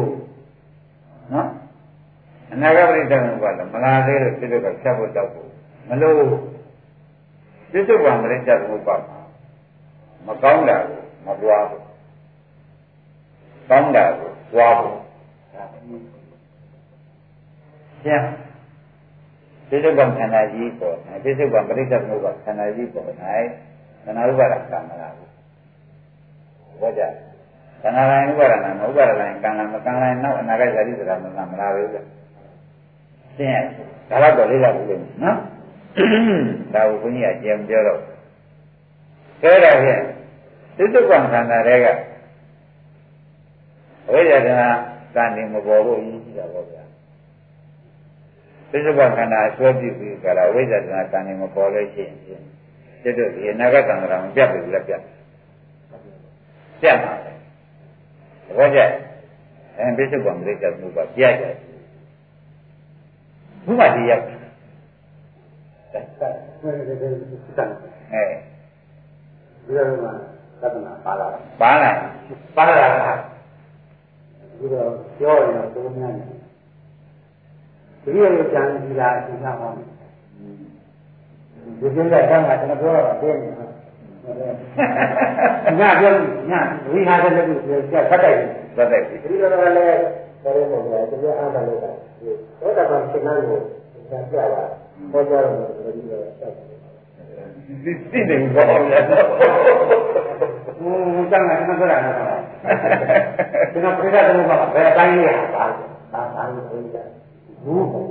နော်အနာဂတ်ပရိစ္ဆေသမုပ္ပါလည်းမလာသေးလို့ကျွတ်တွတ်ကဖြတ်ဖို့တောက်ဖို့မလို့ကျွတ်တွတ်ကပရိစ္ဆေသမုပ္ပါမကောင်းတာကိုမပွားဘူးကောင်းတာကိုပွားဖို့ကျန်ပိဋကံခန္ဓာကြီးပေါ်၌ပိဋကံပရိစ္ဆေသမုပ္ပါခန္ဓာကြီးပေါ်၌ခန္ဓာဥပါဒကံမလားဘူး ဘောကြခန္ဓာတိုင်းဥပါဒနာမဥပါဒတိုင်းကံလာမကံလာနောက်အနာဂတ်ဇာတိဆိုတာမလားမလားပဲကျင်းဒါတော့လေးလာဘူးလို့နော်ဒါကိုဘုန်းကြီးကကြံပြောတော့ကဲဒါဖြင့်ပိဋကံခန္ဓာတွေကအဝိဇ္ဇာကကံနေမပေါ်ဖို့အရေးကြီးတာပေါ့ဗျာသစ္စာခန္ဓာအစွဲပြုပြီးကြတာဝိဇ္ဇာတနာကံနေမပေါ်လို့ရှိရင်ကျွတ်တို့ဒီအနာဂတ်ကံကံမပြတ်ဘူးလည်းပြတ် ပြတ်ပါပဲဘောကြအဲသစ္စာကံလေးချက်မှုကပြတ်တယ်ဘုမတိရအဲဒီလိုမှသဒ္ဒနာပါလာတာပါလာပါလာတာဒီတော့ပြောရင်တော့သုံးများတယ်ဒီလိုလိုကြံကြည့်လာအချိန်ကဟောဒီကိစ္စကကျွန်တော်ပြောတာပြင်းနေတာ ညပြောညဝိဟာရတဲ့လူကဖတ်တိုက်သတ်တယ်ဒီလိုလည်းလည်းတော်တော်ပေါ်တယ်ဒီအားသာလို့တာသောတာပန်ရှင်နာကိုဆက်ပြတာပေါ်ကြတော့ဒီလိုဆက်တယ်သိတယ်ဘောဗျာဟိုတန်းကမပြောတာနော်ဒီကပြိဿသမုပ္ပါဘယ်တိုင်းရပါဘာသာလို့ပြောကြဘူးဟို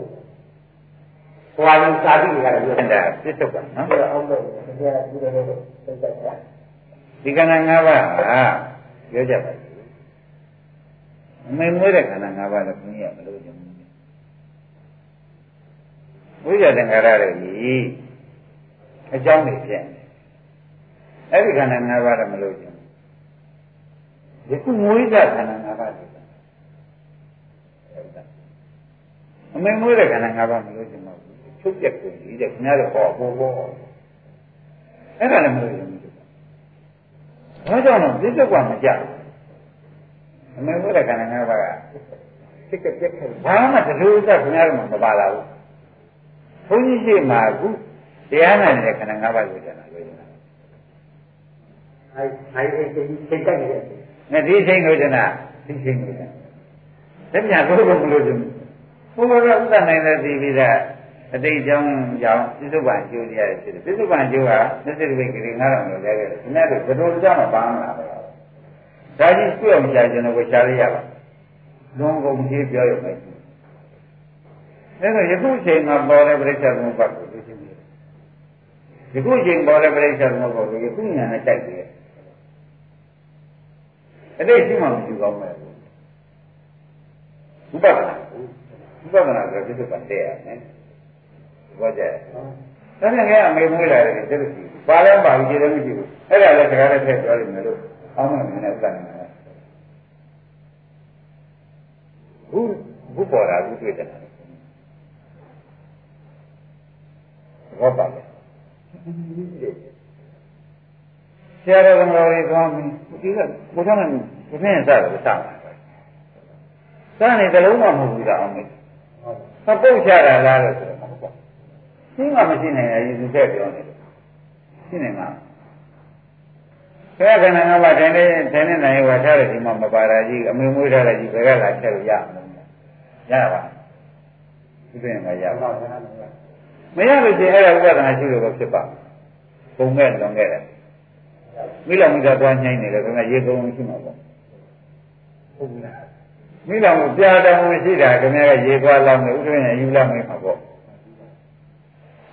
အရင်စာပြီးကြတယ်ပြောအဲ့ဒါပြစ္ဆုတ်ကနော် အောင်လို့ဒီကဒီလိုလိုသိကြတာဒီခန္ဓာ၅ပါးဟာပြောကြပါဘူးအမေမွေးတဲ့ခန္ဓာ၅ပါးလည်းဘုန်းကြီးကမလို့ခြင်းဘူးဝိဇ္ဇာသင်္ခါရတွေကြီးအကြောင်းတွေဖြစ်နေအဲ့ဒီခန္ဓာ၅ပါးလည်းမလို့ခြင်းယခုမွေးတဲ့ခန္ဓာ၅ပါးတွေအမေမွေးတဲ့ခန္ဓာ၅ပါးမလို့ခြင်းမဟုတ်ဘူးချုပ်ပြက်ကိုကြီးတဲ့ခင်ဗျားတို့ဟောဘောဘော အဲ့ဒါလည်းမလို့ခြင်းဘူးဘာကြောင့်လဲပြစ္ဆုတ်ကမကြဘူးအမေဘုရားခန္ဓာ၅ပါးကစိတ်ကပြက်ခဲ့ဘာမှတလူသက်ခင်ဗျားတို့မပါလာဘူးဘုန်းကြီးရှိမှအခုတရားနာနေတဲ့ခန္ဓာ၅ပါးကိုကျန်တာလို့ကျန်တာအဲအဲဒီဒီစိတ်တက်နေတယ်။နဲ့ဒီချိန်လို့ကျန်တာဒီချိန်လို့ကျန်တယ်။ဒါပြန်လို့မလို့ကျန်ဘူး။ဘုရားကဥဒ္ဒနိုင်တဲ့ဒီပြီးတဲ့ အတိတ်ကြောင့်ကြောင့်ပြစ္ဆုတ်ပန်ကျိုးရရဖြစ်တယ်။ပြစ္ဆုတ်ပန်ကျိုးကသစ္စေဝိကိရိ9000လို့လဲခဲ့တယ်။ဒီနေ့တော့ဘယ်လိုကြောင့်မပါမလားပဲ။ဒါကြီးတွေ့အောင်ရှားကျွန်တော်ကိုရှားရရပါ။လုံးကုန်ကြီးပြောရမယ်။ဒါဆိုယခုချိန်မှာပေါ်တဲ့ပြိဿသမုပ္ပါဒ်ကိုသိချင်းတယ်။ယခုချိန်ပေါ်တဲ့ပြိဿသမုပ္ပါဒ်ကိုယခုညာနဲ့တိုက်တယ်။အတိတ်ရှိမှမရှိကောင်းမဲ့ဘူးဥပဒနာဥပဒနာဆိုပြစ္ဆုတ်ကတည်းရမယ် ဘောကြဒါနဲ့ငါအမေမွေးလာတယ်တဲ့လို့ရှိဘူးပါလဲပါဘူးကြည့်လည်းမရှိဘူးအဲ့ဒါလည်းစကားနဲ့ထည့်ပြောလိမ့်မယ်လို့အောင်းမှမင်းနဲ့ဥပဒနာဘူးဘူးပေါ်တာဘူးတွေ့တယ်ဘောပါလေဆရာတော်ကတော်ကြီးသွားပြီးဒီကဘုရားနဲ့ဘုရားနဲ့စတယ်စမှာစနေတလုံးမှမဟုတ်ဘူးကအောင်မေးသပုတ်ချတာလားလို့ဆိုတော့မဟုတ်ပါဘူး ရှင်းမှမရှိနိုင်ရဲ့ဒီသက်ပြောနေတယ်ရှင်းနေမှာဆရာကဏ္ဍကပါတိုင်းနဲ့တိုင်းနဲ့နိုင်ဝါထားတယ်ဒီမှာမပါတာကြီးအမေမွေးထားတယ်ကြီးဘယ်ကလာချက်လို့ရမလဲရပါဒီပြင်မှာရပါမရလို့ရှိရင်အဲ့ဒါဥပဒနာရှိလို့ပဲဖြစ်ပါပုံမဲ့လွန်ခဲ့တယ်မိလောင်မိသားသွားညှိနေတယ်ခင်ဗျရေကုန်ရှိမှာပေါ့ဟုတ်ပြီလားမိလောင်ပြာတောင်ရှိတာခင်ဗျကရေသွားလောင်းနေဥဒ္ဓရင်ယူလောင်းနေမှာပေါ့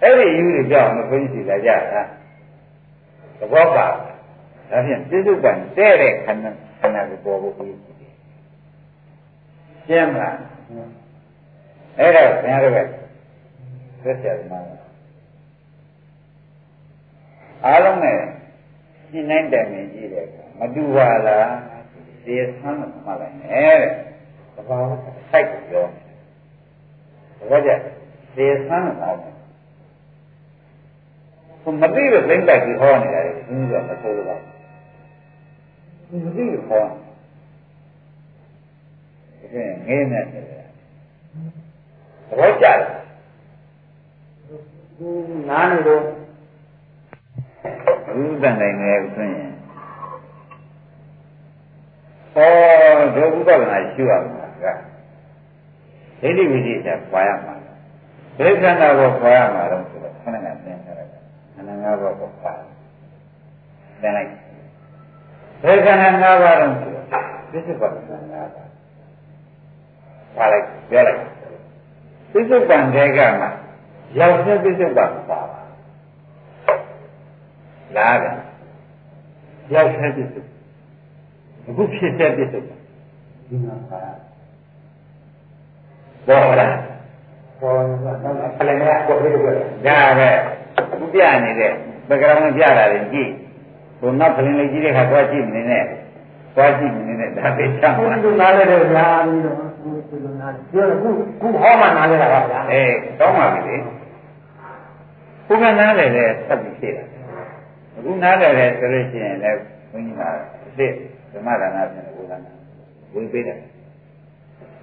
အဲ့ဒီယူတွေကြောင့်မခွင့်ရှိလာကြတာသဘောပါဒါဖြင့်ပြစ္ဆုတ်ပံတဲ့တဲ့ခန္ဓာခန္ဓာကိုပေါ်ဖို့ပြီးရှင်းမလားအဲ့ဒါခင်ဗျားတို့ကသက်ဆက်မှာအားလုံးနဲ့ရှင်းနိုင်တယ်မြင်ကြည့်တယ်မတူပါလားဒီဆန်းမှမလိုက်နဲ့တဲ့သဘာဝစိုက်ကိုပြောတယ်ဒါကြဒီဆန်းမှအော င်ဘုမသိလို့သိမ့်တိုက်ပြီးဟောနေတာလေဘုရားမဆိုးဘူးဘုမသိလို့ဟောဒီငေးနေတယ်သဘောကျတယ်နားနေတော့ဥဒ္ဒနိုင်နေဆိုရင်ဟောဒုက္ခပဒနာရှိရမှာကဒိဋ္ဌိဝိသေသပွားရမှာဒိဋ္ဌာနာကိုပွားရမှာတော့ဆိုတော့ခဏကသင်ထားတယ်ခန္ဓာ ၅ပါးကိုပွားသင်လိုက်ဒိဋ္ဌာနာ၅ပါးတော့ဆိုတော့သစ္စာပဒနာ၅ပါးပွားလိုက်ပြောလိုက်သစ္စာပံတဲ့ကမှာရောက်တဲ့သစ္စာပံပါပါလားကရောက်တဲ့သစ္စာအခုဖြစ်တဲ့သစ္စာဒီမှာပါပေါ်လာပေါ်တော့ဆလည်းနဲ့ကိုပြည့်တယ်ဒါပဲ အခုပြနေတဲ့ပကရမပြတာတွေကြည့်ဟိုနောက်ကလင်းလေးကြီးတဲ့ခါသွားကြည့်မနေနဲ့သွားကြည့်မနေနဲ့ဒါသိချမ်းကိုပါယ်ကနားလဲတော့ညာပြီးတော့ကိုယ်ကနားပြောခုခုဟောမှနားလဲတာပါဗျာအေးတောင်းပါပြီလေဘုကနားလည်းလည်းသတ်ပြီးရှိတာအခုနားလည်းလည်းဆိုလို့ရှိရင်လည်းဘုန်းကြီးကအစ်စ်ဓမ္မဒါနပြန်ဘုရားနာဝင်ပေးတယ်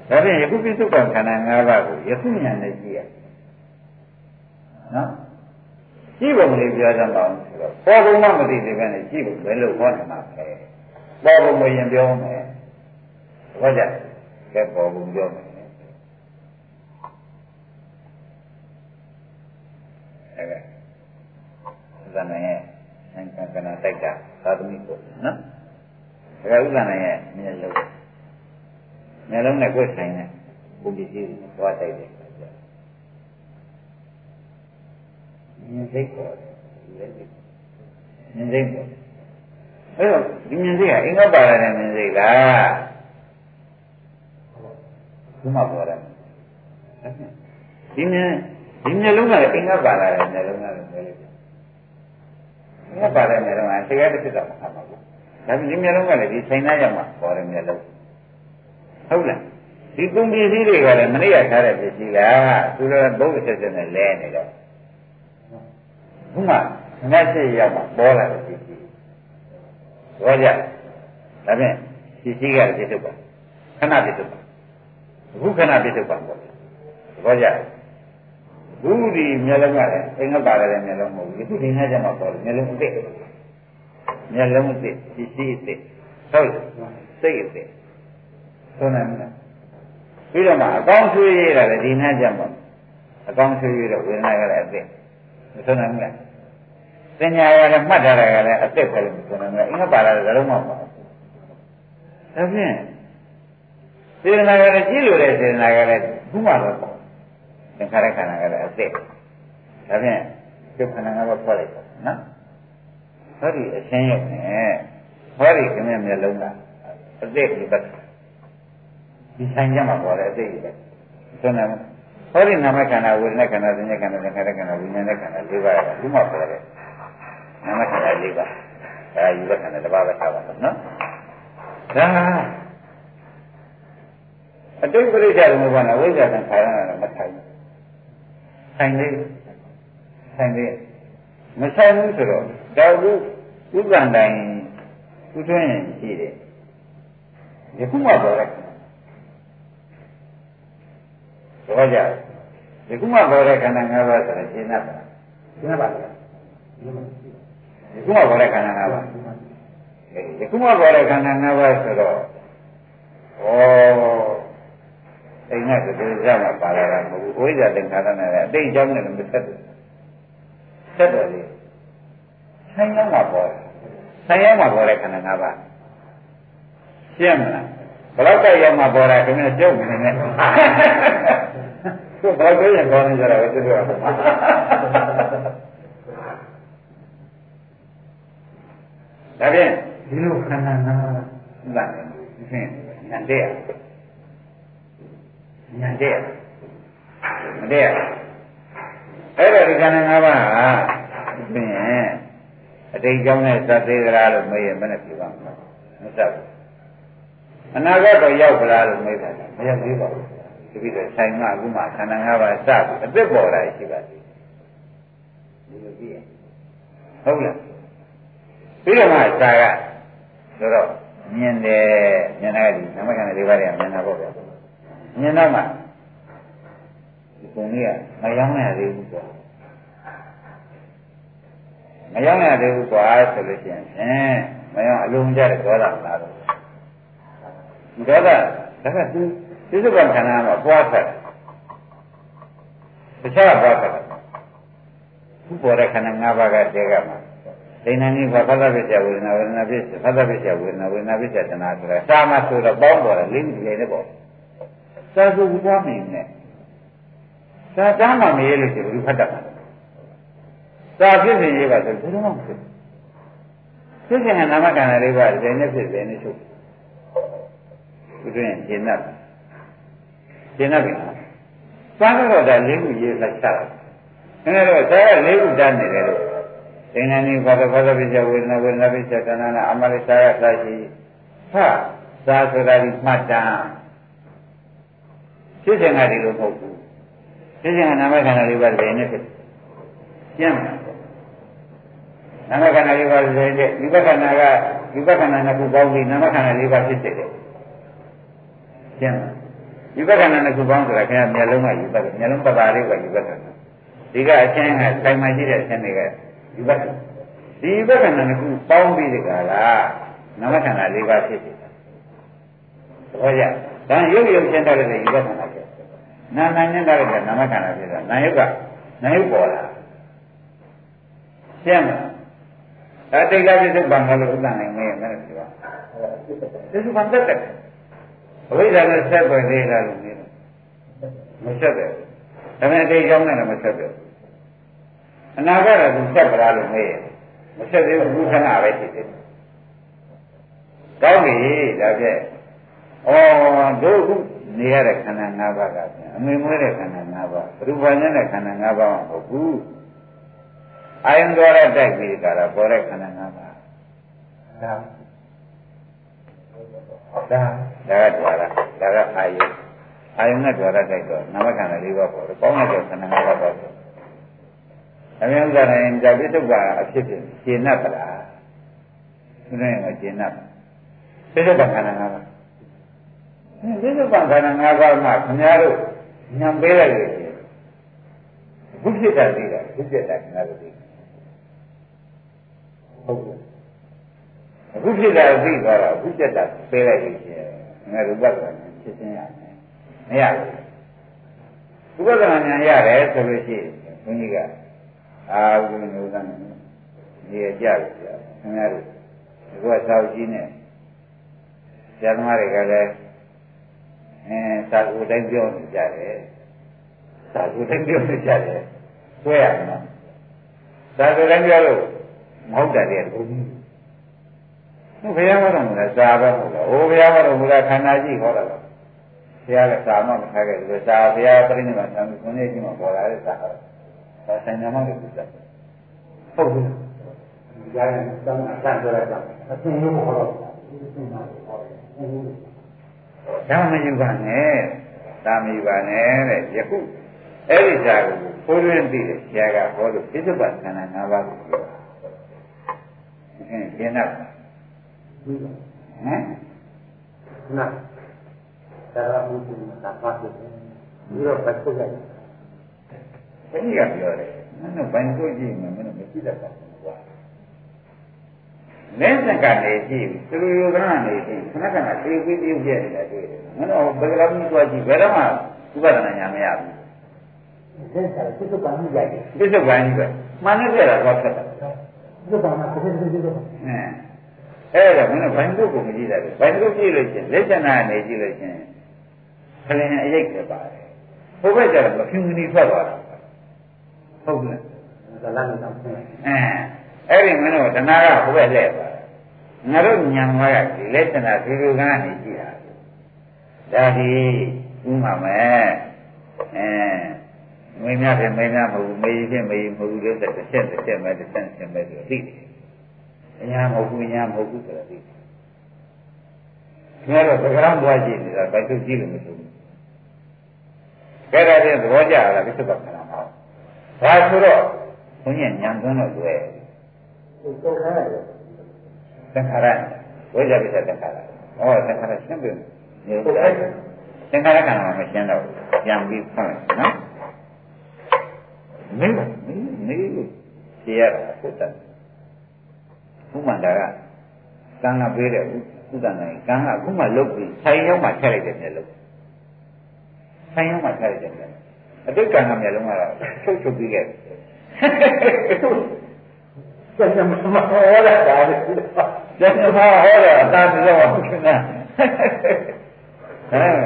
ဒါဖြင့်ယခုပြစ္ဆုတ်ကံခန္ဓာ၅ပါးကိုယခုဉာဏ်နဲ့ကြည့်ရနော် ကြည့်ပုံလေးပြောကြပါဦးဆိုတော့ပေါ်ပုံမှမသိသေးပဲနဲ့ကြည့်ဖို့ဘယ်လိုဟောနေမှာလဲပေါ်ပုံကိုရင်ပြောမယ်ဟောကြကဲပေါ်ပုံပြောမယ်အဲဒါဇာနိုင်ရဲ့သံကနာတိုက်တာသာသမီပေါ့နော်ဒါကဥဇာနိုင်ရဲ့မျက်လုံးမျက်လုံးနဲ့ကိုယ်ဆိုင်တဲ့ဘုပ္ပစီကိုသွားတိုက်တယ် မြင်စိတ်ပေါ်တယ်မြင်စိတ်ပေါ်အဲ့တော့ဒီမြင်စိတ်ကအင်္ဂပါရတဲ့မြင်စိတ်လားဘုမပေါ်တယ်ဒီမြင်ဒီမျက်လုံးကလည်းအင်္ဂပါလာတဲ့မျက်လုံးကလည်းပြောလိုက်တယ်။အင်္ဂပါတဲ့မျက်လုံးကတရားတစ်ဖြစ်တော့မှာပါဘူး။ဒါပေမဲ့ဒီမျက်လုံးကလည်းဒီဆိုင်သားရောက်မှာပေါ်တဲ့မျက်လုံးဟုတ်လား။ဒီကုန်ပစ္စည်းတွေကလည်းမနေ့ကထားတဲ့ပစ္စည်းကသူတို့ဘုရားဆက်ဆက်နဲ့လဲနေတော့ ဘုမငတ်စစ်ရောက်မှာပေါ်လာတဲ့ပစ္စည်း။ဘောကြ။ဒါဖြင့်ပစ္စည်းကလည်းပြစ်ထုတ်ပါခဏပြစ်ထုတ်ပါအခုခဏပြစ်ထုတ်ပါပေါ့။ဘောကြ။ဘူးဒီမျက်လုံးကလည်းအင်္ဂပါလည်းမျက်လုံးမဟုတ်ဘူးအခုဒီနေ့ကျမှပေါ်တယ်မျက်လုံးအစ်စ်မျက်လုံးအစ်စ်ဒီစီအစ်စ်ဟုတ်စိတ်အစ်စ်ဆိုနေမှာပြီးတော့မှအကောင်းဆွေးရတာလည်းဒီနေ့ကျမှအကောင်းဆွေးရတော့ဝေဒနာကလည်းအစ်စ်မဆိုနိုင်ဘူးလား ပညာရလည်းမှတ်ထားတာကလည်းအစ်စ်ပဲလို့ဆိုနိုင်တယ်အင်္ဂပါလည်းလည်းမဟုတ်ဘူးဒါဖြင့်စေတနာကလည်းကြည့်လို့တဲ့စေတနာကလည်းဘုမှတော့ပေါ့သင်္ခါရခန္ဓာကလည်းအသက်ဒါဖြင့်ကျုပ်ခန္ဓာငါးပါးဖွဲ့လိုက်ပါနော်ဟောဒီအရှင်းရုပ်နဲ့ဟောဒီခင်းမျက်လုံးကအသက်ဒီပတ်ဒီဆိုင်ကြမှာပေါ်တဲ့အသက်ကြီးပဲဆိုနေမှာဟောဒီနာမခန္ဓာဝေဒနာခန္ဓာသဉ္ဇခန္ဓာသင်္ခါရခန္ဓာဝိညာဉ်ခန္ဓာ၄ပါးကဒီမှာပေါ်တဲ့ နာမခန္ဓာ၄ပါးဒါယူဘခန္ဓာတစ်ပါးပဲထားပါတော့နော်ဒါအတိတ်ပရိစ္ဆေသမုပ္ပါဒဝိဇ္ဇာသံခါရဏနဲ့မထိုင်ဘူးဆိုင်လေးဆိုင်လေးမဆိုင်ဘူးဆိုတော့တော်ဘူးဥပ္ပန္တိုင်းဥထွင်းရင်ရှိတယ်ဒီခုမှပေါ်တဲ့ဘောကြဒီခုမှပေါ်တဲ့ခန္ဓာ၅ပါးဆိုရင်ရှင်းတတ်တာရှင်းပါလားဒီ ခုမှပေါ်တဲ့ခန္ဓာ၅ပါးဒီခုမှပေါ်တဲ့ခန္ဓာ၅ပါးဆိုတော့ဩအိမ်ကတူကြမှာပါလာတာမဟုတ်ဘူးဝိဇ္ဇာသင်္ခါရနဲ့အတိတ်အကြောင်းနဲ့မဆက်ဘူးဆက်တယ်လေဆိုင်ရောက်မှာပေါ်တယ်ဆိုင်ရောက်မှာပေါ်တဲ့ခန္ဓာ၅ပါးရှင်းမလားဘယ်တော့ကြရောက်မှာပေါ်တာခင်ဗျကြုတ်နေနေသူဘာလို့ရင်ပေါ်နေကြတာလဲသူတို့က ဒါဖြင့်ဒီလိုခန္ဓာ၅ပါးလာတယ်ဖြင့်နန္တဲ့ညာတဲ့မတဲ့အဲ့တော့ဒီခန္ဓာ၅ပါးဟာပြင်းအတိတ်ကြောင့်နဲ့သတ်သေးကြလားလို့မေးရင်မနဲ့ပြပါမှာမသတ်ဘူးအနာဂတ်တော့ရောက်ကြလားလို့မေးတယ်မရောက်သေးပါဘူးဒီပြီးတော့ဆိုင်မအခုမှခန္ဓာ၅ပါးစပြီးအသက်ပေါ်လာရှိပါသေးတယ်ဒီလိုကြည့်ရင်ဟုတ်လား ပြီးတော့မှစာကဆိုတော့မြင်တယ်မြင်တာကဒီနမခန္ဓာ၄ပါးတွေကမြင်တာပေါ့ဗျာမြင်တော့မှဒီပုံလေးကမရောင်းရသေးဘူးကွာမရောင်းရသေးဘူးကွာဆိုလို့ရှိရင်ဖြင့်မရောင်းအလုံးကြတဲ့ဒေါသလာတော့ဒေါသဒါကသူသစ္စာကခန္ဓာမှာပွားဆက်တခြားပွားဆက်ခုပေါ်တဲ့ခန္ဓာ၅ပါးကတည်းကမှာ ဒိဋ္ဌာနိဘာသတ္တပစ္စယဝေဒနာဝေဒနာပစ္စယသတ္တပစ္စယဝေဒနာဝေဒနာပစ္စယတဏှာဆိုတာစာမဆိုတော့ပေါင်းပေါ်တယ်လေးမျိုးလေးနဲ့ပေါ့စာစုဝိသွားမယ်နဲ့စာတမ်းမှမရလို့ရှိရင်ဘယ်လိုဖတ်တတ်မှာစာဖြစ်နေရေးပါဆိုဘယ်တော့မှမဖြစ်ဖြစ်ခြင်းကနာမကံလေးပါဇယ်နဲ့ဖြစ်ဇယ်နဲ့ချုပ်ဒီတွင်ရှင်းတတ်ရှင်းတတ်ပြီစာကတော့ဒါလေးခုရေးလိုက်ချတာအဲဒါတော့စာကလေးခုတန်းနေတယ်လို့ သင်္ကန်းကြီးဘာသာဘာသာပြဝေဒနာဝေဒနာပြတဏှာအမလေးစာရသာရှိဟာသာဆိုတာဒီမှတ်တမ်းဖြစ်စဉ်ကဒီလိုမဟုတ်ဘူးဖြစ်စဉ်ကနာမခန္ဓာလေးပါးတည်းနဲ့ဖြစ်ကျမ်းနာမခန္ဓာလေးပါးတည်းနဲ့ဒီဘခန္ဓာကဒီဘခန္ဓာနှစ်ခုပေါင်းပြီးနာမခန္ဓာလေးပါးဖြစ်စေတယ်ကျမ်းဒီဘခန္ဓာနှစ်ခုပေါင်းဆိုတာခင်ဗျာမျက်လုံးကယူဘက်မျက်လုံးပပါလေးကယူဘက်ဒီကအချင်းကဆိုင်မှရှိတဲ့အချင်းတွေက ယူဘက်ဒီဘခန္ဓာနှစ်ခုပေါင်းပြီးဒီကလာနာမခန္ဓာလေးပါးဖြစ်စေတယ်ဟောကြဒါရုပ်ရုပ်ရှင်းတတ်တဲ့ယူဘက်ခန္ဓာဖြစ်နာနာနဲ့တတ်တဲ့နာမခန္ဓာဖြစ်တာနာယုတ်ကနာယုတ်ပေါ်လာရှင်းမလားအဲတိတ်ကပြစ္ဆုတ်ပံကလို့ဥဒ္ဒနိုင်မဲမယ်ပြောပြစ္ဆုတ်ပံတက်တယ်အဝိဇ္ဇာနဲ့ဆက်ွယ်သေးတာလို့ပြောမဆက်တယ်ဒါပေမဲ့တိတ်ကြောင်းနဲ့လည်းမဆက်တယ် အနာဂတ်ကသူဆက်ကြလားလို့မေးရင်မဆက်သေးဘူးခဏပဲဖြစ်တယ်ကောင်းပြီဒါဖြင့်ဩတို့ခုနေရတဲ့ခန္ဓာ၅ပါးကအမေမွေးတဲ့ခန္ဓာ၅ပါးရူပဉာဏ်တဲ့ခန္ဓာ၅ပါးမဟုတ်ဘူးအာယုံတော်တဲ့တိုက်ပြီးကြတာပေါ်တဲ့ခန္ဓာ၅ပါးဒါဒါဒါကတွာရဒါကအာယုအာယုနဲ့တွာရတိုက်တော့နာမခန္ဓာ၄ပါးပေါ်တယ်ပေါင်းတဲ့ခန္ဓာ၅ပါးပေါ်တယ် အမြဲတမ်းတိုင်းဒါပိဿုပ္ပါအဖြစ်ဖြစ်ရှင်း납ပလားသူနဲ့မရှင်း납ပိဿုပ္ပါခန္ဓာ၅ပါးပိဿုပ္ပါခန္ဓာ၅ပါးမှာခင်ဗျားတို့ညံပေးလိုက်လို့ဘုဖြစ်တာသိတာဘုဖြစ်တာခင်ဗျားတို့သိဟုတ်ကဲ့အခုဖြစ်တာသိသွားတော့ဘုဖြစ်တာပေးလိုက်လို့ရှိရင်ငါတို့ဘက်ကဖြစ်ချင်းရမယ်မရဘူးဘုရားကဉာဏ်ရတယ်ဆိုလို့ရှိရင်ဘုန်းကြီးက အာဝိနုသံနေရကြပြီဗျာခင်ဗျားတို့ဒီကသောက်ကြီးနဲ့ဆရာသမားတွေကလည်းအဲသာကူတိုင်းပြောနေကြတယ်သာကူတိုင်းပြောနေကြတယ်ဆွဲရမှာသာကူတိုင်းပြောလို့မဟုတ်တယ်တဲ့ဘုန်းကြီးဘုရားမတော်မူလားစာပဲမဟုတ်လားဟိုဘုရားမတော်မူလားခန္ဓာကြီးဟောတာပါဘုရားကစာမမထားခဲ့ဘူးစာဘုရားပြိဋိဘံသံဃာကိုနေကြီးမှာပေါ်လာတဲ့စာဟာ ဒါဆိုင်နာမလို့ပြောတာဟုတ်ဘူး။ကြားရင်တောင်းတာဆန့်ကြရတာအသင်လို့ခေါ်တော့ဒါမယူပါနဲ့ဒါမယူပါနဲ့တဲ့ယခုအဲ့ဒီစာကိုဖိုးရင်းပြီးတယ်ဆရာကဟောလို့ပြစ္ဆုတ်ပခန္ဓာ၅ပါးကိုပြောတာ။အင်းကျင်းတော့ဟမ်နာဒါရမှုကိုသာပါ့တယ်ဒီတော့ပတ်သက်တယ် ဘယ်နည်းကပြောတယ်မင်းတို့ဘိုင်ကိုကြည့်မယ်မင်းတို့မရှိတတ်တာကွာလက်စကနေကြည့်သူလူယောဂကနေကြည့်ခဏခဏပြေးပြေးပြေးပြနေတာတွေ့တယ်မင်းတို့ဘယ်လိုမျိုးသွားကြည့်ဘယ်တော့မှဥပဒနာညာမရဘူးလက်စကပြစ္ဆုတ်ပန်ကြီးရတယ်ပြစ္ဆုတ်ပန်ကြီးပဲမှန်နဲ့ပြတာတော့ဆက်တာပြစ္ဆုတ်ပန်ကပြစ္ဆုတ်ပြစ္ဆုတ်အဲအဲ့ဒါမင်းတို့ဘိုင်ကိုကိုမကြည့်တတ်ဘူးဘိုင်ကိုကြည့်လို့ချင်းလက်စနာကနေကြည့်လို့ချင်းခလင်အရိတ်ပဲပါတယ်ဘုဘက်ကျတော့မဖြူမီထွက်သွားတာ ဟုတ်ကဲ့ဒါလည်းမတော့အဲအဲ့ဒီမင်းတို့တဏှာကဘုဘက်လှည့်သွားငါတို့ညံသွားရဒီလက်စနာဒီလိုကနေကြည့်တာဒါဒီဥမှာမဲ့အဲမင်းများတယ်မင်းများမဟုတ်ဘူးမေးရင်မေးမဟုတ်ဘူးလို့တစ်ချက်တစ်ချက်ပဲတစ်ချက်တစ်ချက်ပဲဆိုသိတယ်အညာမဟုတ်ဘူးညာမဟုတ်ဘူးဆိုတာသိတယ်ခင်ဗျားတို့သက္ကရာဘွားကြည့်နေတာဘယ်သူကြည့်လို့မဆိုဘူးကဲဒါဖြင့်သဘောကျလားပြစ္ဆုတ်ပခဏမှာ ဒါဆိုတော့ဘုန်းကြီးညံသွန်းတော့လွယ်သင်္ခါရဝိဇ္ဇာပိစ္ဆသင်္ခါရဟောသင်္ခါရရှင်းပြီနေတယ်သင်္ခါရကံမှာမရှင်းတော့ပြန်ပြီးဖွင့်နော်မင်းမင်းလို့ရှင်းရတာဟုတ်တယ်ဘုမှန်တာကကံကပေးတဲ့ဥဒ္ဒနိုင်ကံကအခုမှလုတ်ပြီးဆိုင်ရောက်မှထည့်လိုက်တယ်မျက်လုံးဆိုင်ရောက်မှထည့်လိုက်တယ် အတိတ်ကံကမျက်လုံးကတော့ချုပ်ချုပ်ပြီးခဲ့ကျန်ကျမဟောတာဒါကျန်ကျမဟောတာအတားပြောပါခင်ဗျာဟမ်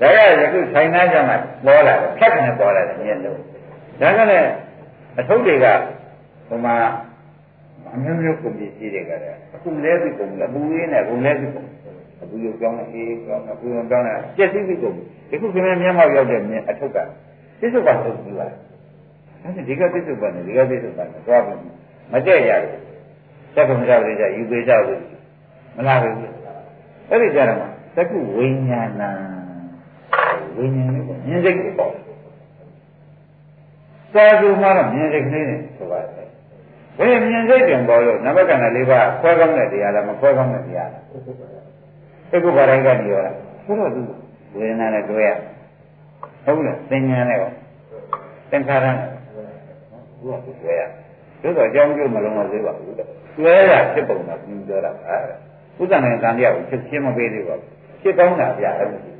ဒါကယခုဆိုင်နာကြမှာပေါ်လာတယ်ဖြတ်ကနေပေါ်လာတယ်မျက်လုံးဒါကလည်းအထုပ်တွေကဟိုမှာအမျိုးမျိုးကုန်ပစ္စည်းတွေကလည်းအခုလဲပြီးကုန်တယ်အပူရင်းနဲ့ကုန်လဲပြီးကုန်အပူရောကြောင်းအေးကြောင်းအပူရောကြောင်းနဲ့ကျက်စီးပြီးကုန်ဒီခုခင်ဗျာမျက်မှောက်ရောက်တဲ့အထုပ်က ပြစ္ဆုတ်ပါထုတ်ပြီးပါအဲ့ဒီကပြစ္ဆုတ်ပါနဲ့ဒီကပြစ္ဆုတ်ပါနဲ့သွားပြီးမတည့်ရဘူးသက္ကမကြပရိစ္ဆယူပေကြဘူးမလားဘူးအဲ့ဒီကြတော့သက္ကုဝိညာဏဝိညာဉ်လေးပေါ့မြင်စိတ်လေးပေါ့စာစုမှာတော့မြင်စိတ်ကလေးနဲ့ဆိုပါတယ်ဘယ်မြင်စိတ်တင်ပေါ်လို့နမကဏလေးပါခွဲကောင်းတဲ့တရားလားမခွဲကောင်းတဲ့တရားလားသက္ကုဘာတိုင်းကနေရောလားဆိုတော့သူဝေဒနာနဲ့တွေ့ရ ဟုတ်လားသင်ညာနဲ့ရောသင်္ခါရနဲ့ဘုရားကိုတွေ့ရတို့တော့အကြောင်းကျိုးမလုံးမသေးပါဘူးတွဲရဖြစ်ပုံတော့ပြီးပြောတာအဲဥဒ္ဒနာကံတရားကိုဖြစ်ချင်းမပေးသေးပါဘူးဖြစ်ကောင်းတာပြအဲ့လိုဒီ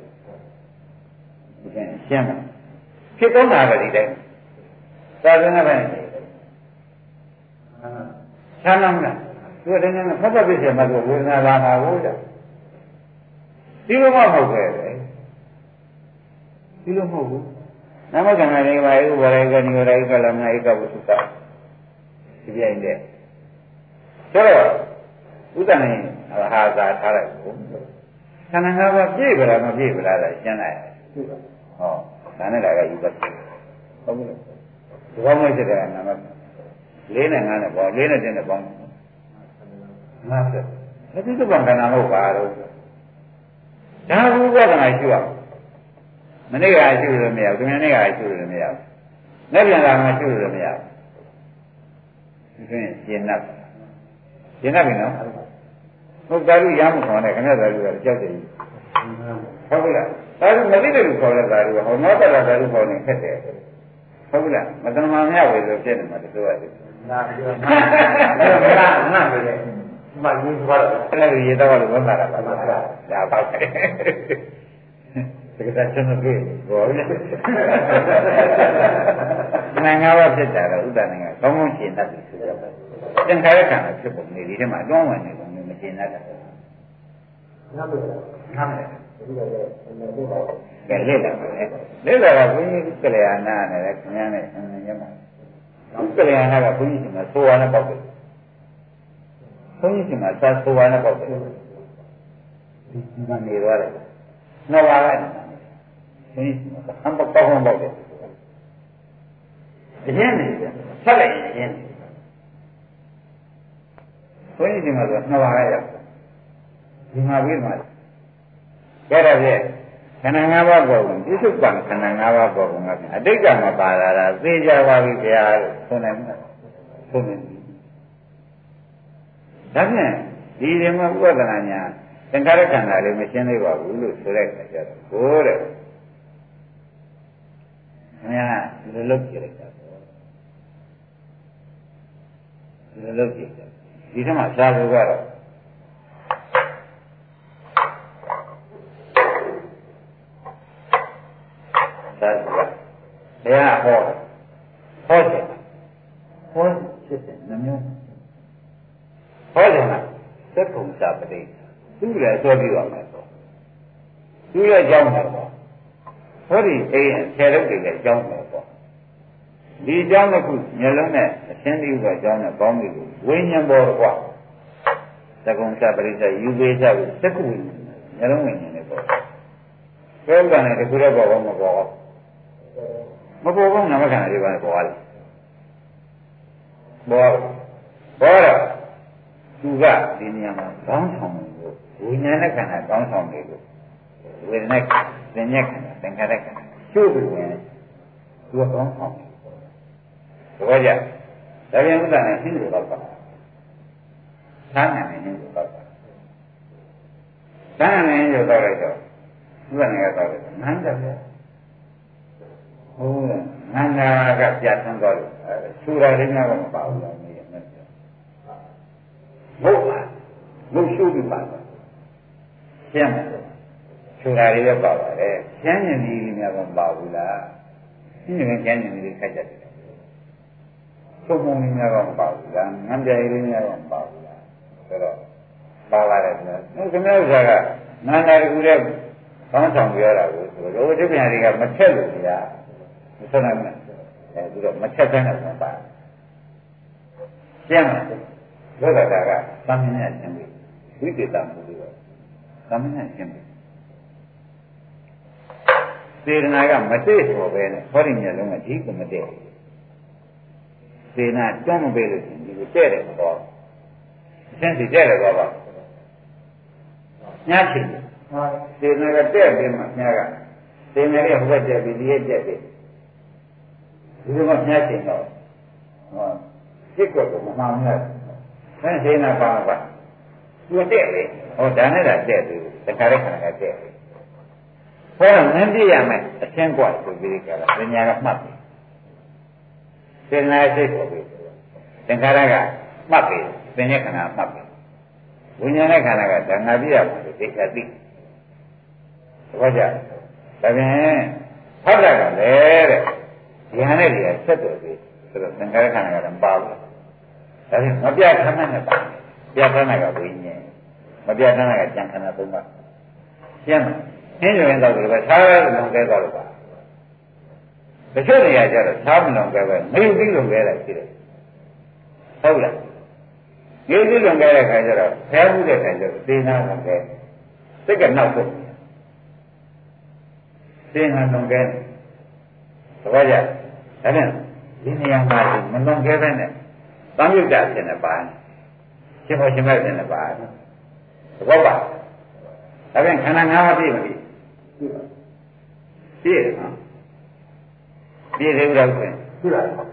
ကဲရှင်းမှာဖြစ်ကောင်းတာပဲဒီတိုင်းသာသနာ့ပဲဆန်းလားမလားသူကတည်းကဖတ်ဖတ်ပြည့်စုံမှသူဝေဒနာလာတာကိုကြာဒီလိုမှမဟုတ်ပဲ ဒီလိုမဟုတ်ဘူးနမကံကနေပါဥပါရေကနိရောဓဧကလမဧကဝုသုတဒီပြိုင်တဲ့ဆိုတော့ဥဒ္ဒနဲ့ဟာသာထားလိုက်ဘူးခန္ဓာ၅ပါးပြည့်ဗလားမပြည့်ဗလားလဲရှင်းလိုက်ဟောဒါနဲ့ဒါကယူပတ်ဟုတ်ဘူးလားဒီဘောင်းမရှိတဲ့နာမလေးနဲ့ငါးနဲ့ပေါ့လေးနဲ့တင်းနဲ့ပေါင်းငါးဆက်ဒီသုဘံခန္ဓာဟုတ်ပါတော့ဒါဘူးဝဒနာရှိရ မနေ့ကရှိလို့မရဘူးဒီနေ့ကရှိလို့မရဘူးလက်ပြန်လာမှရှိလို့မရဘူးဒီရင်ရှင်း납ရှင်း납ပြီနော်ဟုတ်တာလူရမ်းမခေါ်နဲ့ခင်ဗျားသားလူကကြောက်တယ်ဟုတ်ပြီလားဒါလူမသိတယ်လို့ခေါ်တဲ့သားလူကဟောနောက်တော့သားလူခေါ်နေခက်တယ်ဟုတ်ပြီလားမတဏမာမြဝေဆိုဖြစ်နေမှာတစိုးရတယ်နာပြောနာနာပဲလေမရင်းသွားတော့အဲ့ဒါရေတော့လို့ဝန်တာပါဒါပါပဲတ ကယ်ချင်းမတွေ့ဘောလေနိုင်ငံဝဖြစ်တာတော့ဥဒ္ဒနိုင်ငံကောင်းကောင်းရှင်းတတ်ပြီဆိုတော့သင်္ခါရခန္ဓာဖြစ်ပုံလေးဒီထဲမှာအတွန်းဝင်နေပုံမျိုးမရှင်းတတ်ဘူးနားမလဲနားမလဲဒီလိုလေအနေနဲ့ပါကဲလေ့လာပါလေလေ့လာတာဘုန်းကြီးကလျာဏနဲ့လည်းခင်ဗျားနဲ့အင်းရမှာကလျာဏကဘုန်းကြီးကဆိုရနဲ့ပေါက်တယ်ဘုန်းကြီးကသာဆိုရနဲ့ပေါက်တယ်ဒီကနေသွားတယ်နှစ်ပါးလိုက် ဘုန်းကြီးကအံပပေါင်းပေါက်တယ်အရင်နေတယ်ဆက်လိုက်ရင်ဘုန်းကြီးကမှဆိုနှစ်ပါးလိုက်ရဒီမှာပြီးမှကြရတဲ့ခန္ဓာ၅ပါးပေါ်ကုန်ပြစ္ဆုတ်ကံခန္ဓာ၅ပါးပေါ်ကုန်ကပြန်အတိတ်ကမပါလာတာသိကြပါပြီဗျာလို့ဆိုနေမှာဆိုနေဒါဖြင့်ဒီဓမ္မဥပဒနာညာသင်္ခါရခန္ဓာလေးမရှင်းသေးပါဘူးလို့ဆိုတဲ့အခါကျတော့ဘိုးတဲ့ ခင်ဗျာဒီလိုလုပ်ကြလိုက်တာပေါ့ဒီလိုလုပ်ကြည့်ဒီထက်မှသာဘူးကတော့သာဘူးကဘုရားဟောဟောတယ်ဟောဖြစ်တယ်နှမျိုးဟောတယ်ကသက္ကုံစာပတိသူ့လည်းပြောပြပါမယ်ပေါ့သူ့ရဲ့အကြောင်းပဲပေါ့ ဟောဒီအိမ်ဆယ်ရုပ်တွေလည်းအကြောင်းပဲပေါ့ဒီအကြောင်းတစ်ခုမျက်လုံးနဲ့အရှင်းလေးကအကြောင်းနဲ့ပေါင်းပြီးဝိညာဉ်ပေါ်တော့ကွာသက္ကုံစာပရိစ္ဆေယူပေးကြဘူးသက္ကုဝိညာဉ်မျက်လုံးဝိညာဉ်နဲ့ပေါ့ပြောကြတယ်တခုတော့ပေါ်မပေါ်မပေါ်ဘူးနာမခန္ဓာတွေပါပေါ်ရတယ်ပေါ်ပေါ်တော့သူကဒီနေရာမှာကောင်းဆောင်လို့ဝိညာဉ်နဲ့ခန္ဓာကောင်းဆောင်နေလို့ ဝေဒနာသင်္ညက်ခန္ဓာသင်္ခါရခန္ဓာကျုပ်ပြီးဝင်သူကကောင်းဆောင်တယ်ဘောကြဒါပြန်ဥဒ္ဒနဲ့ဟင်းလို့တော့ပါသာနာနဲ့ဟင်းလို့တော့ပါသာနာနဲ့ဟင်းလို့တော့လိုက်တော့ဥဒ္ဒနဲ့ကတော့နန်းတယ်ဗျဟုတ်လားနန္ဒာကပြတ်သန်းသွားလို့ဆူရာလေးများတော့မပါဘူးလားမေးရမယ်မဟုတ်ပါမဟုတ်ရှုပြီးပါတော့ရှင်းမယ် ဆူရာလေးပဲပါပါတယ်ရှင်းရင်ဒီများတော့မပါဘူးလားရှင်းရင်ရှင်းရင်ဒီခက်ကြတယ်သုံးပုံများတော့မပါဘူးလားငန်းကြိုင်လေးများတော့မပါဘူးလားဆိုတော့ပါလာတယ်ဆိုတော့ခင်ဗျားတို့ကနန္ဒာတကူတဲ့ကောင်းဆောင်ပြောတာကိုဆိုတော့ဒီပညာတွေကမထက်လို့များမဆက်နိုင်ဘူးအဲဒီတော့မချက်တဲ့နဲ့ဆိုပါကျမ်းမှာလောကတာကသမင်းနဲ့ရှင်းပြီဝိသေတမှုတွေတော့သမင်းနဲ့ရှင်းပြီ စေတနာကမတည့်ဆိုပဲနဲ့ဟောဒီမျက်လုံးကဒီကမတည့်စေနာတွန်းမပေးလို့ရှိရင်ဒီကိုတဲ့တယ်တော့အရှင်းစီတဲ့တယ်တော့ပါညားချင်စေနာကတဲ့ပြီးမှညားကစေနာရဲ့ဟိုဘက်တဲ့ပြီးဒီရဲ့တဲ့ပြီးဒီလိုမှမြတ်တင်တော့ဟောစိတ်ကတော့မမှန်ဘူးဆန်းစေနာပါပါသူတဲ့လေဟောဒါနဲ့တာတဲ့သူတခါတည်းခါကတဲ့ ဟောနန်းပြရမယ်အချင်းกว่าဆိုပြီးကြတာပညာကမှတ်ပြီစေနာစိတ်ပေါ်ပြီသင်္ခါရကမှတ်ပြီသင်္ညခန္ဓာမှတ်ပြီဝိညာဉ်နဲ့ခန္ဓာကဓာငါပြရမှာလို့သိချသိသဘောကျဒါဖြင့်ဟောတာကလည်းတဲ့ဉာဏ်နဲ့တွေဆက်တော်ပြီဆိုတော့သင်္ခါရခန္ဓာကတော့မပါဘူးဒါဖြင့်မပြတ်ခမ်းနဲ့ပါဟ ပြဋ္ဌာန်းတာကဝိညာဉ်မပြဋ္ဌာန်းတာကကြံခန္ဓာသုံးပါးရှင်းမ င်းရင်တော့ဒီပဲသာရလုံခဲ့တော့လို့ပါတချို့နေရာကျတော့သာမလုံခဲ့ပဲမယုတ်ပြီးလုံခဲ့တာရှိတယ်ဟုတ်လားငြိမ့်ပြီးလုံခဲ့တဲ့ခါကျတော့ဖဲမှုတဲ့ခါကျတော့သေနာလုံခဲ့စိတ်ကနောက်ဆုံးသေနာလုံခဲ့သဘောကျဒါနဲ့ဒီနေရာမှာမလုံခဲ့ပဲနဲ့သံယုတ်တာဖြစ်နေပါရှင်မောရှင်မဲ့ဖြစ်နေပါသဘောပါဒါပြန်ခန္ဓာ၅ပါးပြည့်မပြီ ပြည့်တယ်နော်ပြည့်တယ်ဘုရားဆိုရင်ပြည့်တယ်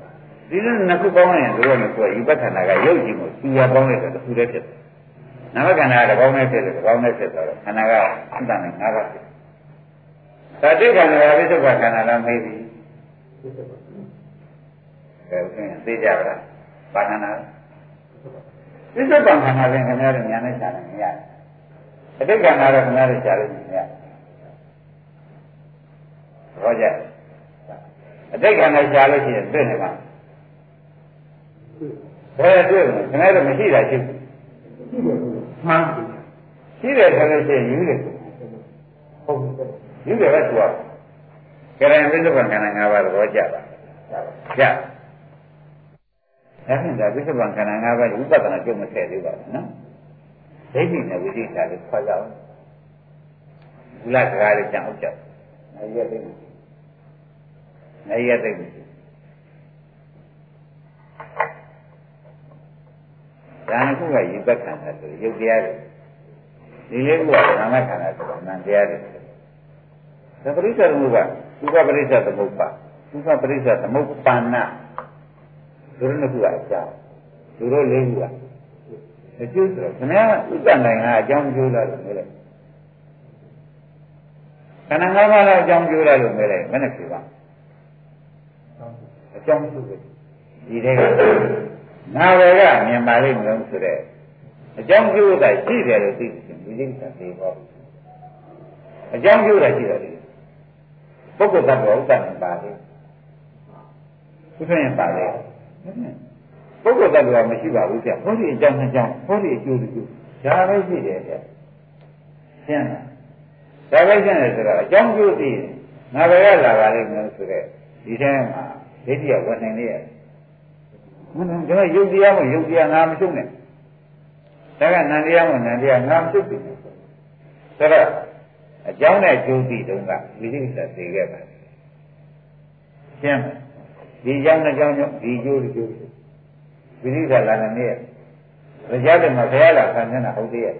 ဒီလိုနှစ်ခုပေါင်းရင်တို့လည်းဆိုယူပဋ္ဌာနာကရုပ်ကြီးကိုသူရပေါင်းလိုက်တော့သူလည်းဖြစ်တယ်။နာမခန္ဓာကတစ်ပေါင်းနဲ့ဖြစ်တယ်တစ်ပေါင်းနဲ့ဖြစ်တော့ခန္ဓာကအတ္တနဲ့ငါးပါးဖြစ်တယ်။သာတိခန္ဓာကပိဿုပ္ပခန္ဓာလားမေးပြီ။အဲဒါသိကြပါလား။ဘာခန္ဓာပိဿုပ္ပခန္ဓာလည်းခင်ဗျားတို့ညာနဲ့ရှာတယ်မရဘူး။အတိတ်ခန္ဓာတော့ခင်ဗျားတို့ရှာလို့မရဘူး။ ဟောကြအတိတ်ခန္ဓာရှာလို့ရှိရင်သိနေမှာ။ဘယ်တွေ့မလဲခင်ဗျားတို့မရှိတာရှိဘူးမှန်ရှိတယ်ဆိုလို့ရှိရင်ယူတယ်ဟုတ်ယူတယ်ပဲသူကကရဏပိဿပံခန္ဓာ၅ပါးသဘောကျပါကျအဲ့ဒါပိဿပံခန္ဓာ၅ပါးဝိပဿနာကျုပ်မထည့်သေးပါဘူးနော်ဒိဋ္ဌိနဲ့ဝိသိကိလေးခွာကြအောင်ဘုလားစကားလေးကြံအောင်ကြောက်နိုင်ရသိနို င်ရသိဒါနှစ်ခုကယူပခန္ဓာဆိုရုပ်တရားတွေဒီလေးခုကနာမခန္ဓာဆိုတော့နာမ်တရားတွေသပရိစ္ဆေသမုပ္ပါဥပပရိစ္ဆေသမုပ္ပါဥပပရိစ္ဆေသမုပ္ပန္နဒုရနှစ်ခုကအကြောင်းဒုရလေးခုကအကျိုးဆိုတော့ခင်ဗျားဥပ္ပန္နိုင်ဟာအကြောင်းကျိုးလာလို့ပြောလိုက်ခန္ဓာ၅ပါးလားအကြောင်းကျိုးလာလို့ပြောလိုက်မနဲ့ဖြေပါ အကြောင်းကျိုးပဲဒီတဲ့ကနာဝေကမြင်ပါလိမ့်မလို့ဆိုတဲ့အကြောင်းကျိုးတာရှိတယ်လို့သိတယ်ဒီလိမ့်တာသိပါဘူးအကြောင်းကျိုးတာရှိတယ်ပုဂ္ဂိုလ်သတ္တဝါဥဒ္ဒနာပါလေသူထင်ပါလေပုဂ္ဂိုလ်သတ္တဝါမရှိပါဘူးကြာဟောဒီအကြောင်းအကြောင်းဟောဒီအကျိုးတကျိုးဒါပဲရှိတယ်ကြာရှင်းလားဒါပဲရှင်းတယ်ဆိုတော့အကြောင်းကျိုးသိငါဘယ်ကလာပါလိမ့်မလို့ဆိုတဲ့ဒီထဲမှာ ဒိဋ္ဌိကဝင်နိုင်လေရဲ့မင်းတို့ရုပ်တရားမို့ရုပ်တရားငါမရှုံးနဲ့ဒါကနန္တရားမို့နန္တရားငါမရှုပ်ဘူးဆိုတော့အကြောင်းနဲ့ကျိုးပြီးတုန်းကဝိသိကိစ္စသိခဲ့ပါရှင်းဒီကြောင့်နဲ့ကြောင့်ကြောင့်ဒီကျိုးဒီကျိုးဝိသိကိစ္စလာနေရဲ့ရကြတယ်မှာဘယ်ရလာခံနေတာဟုတ်သေးရဲ့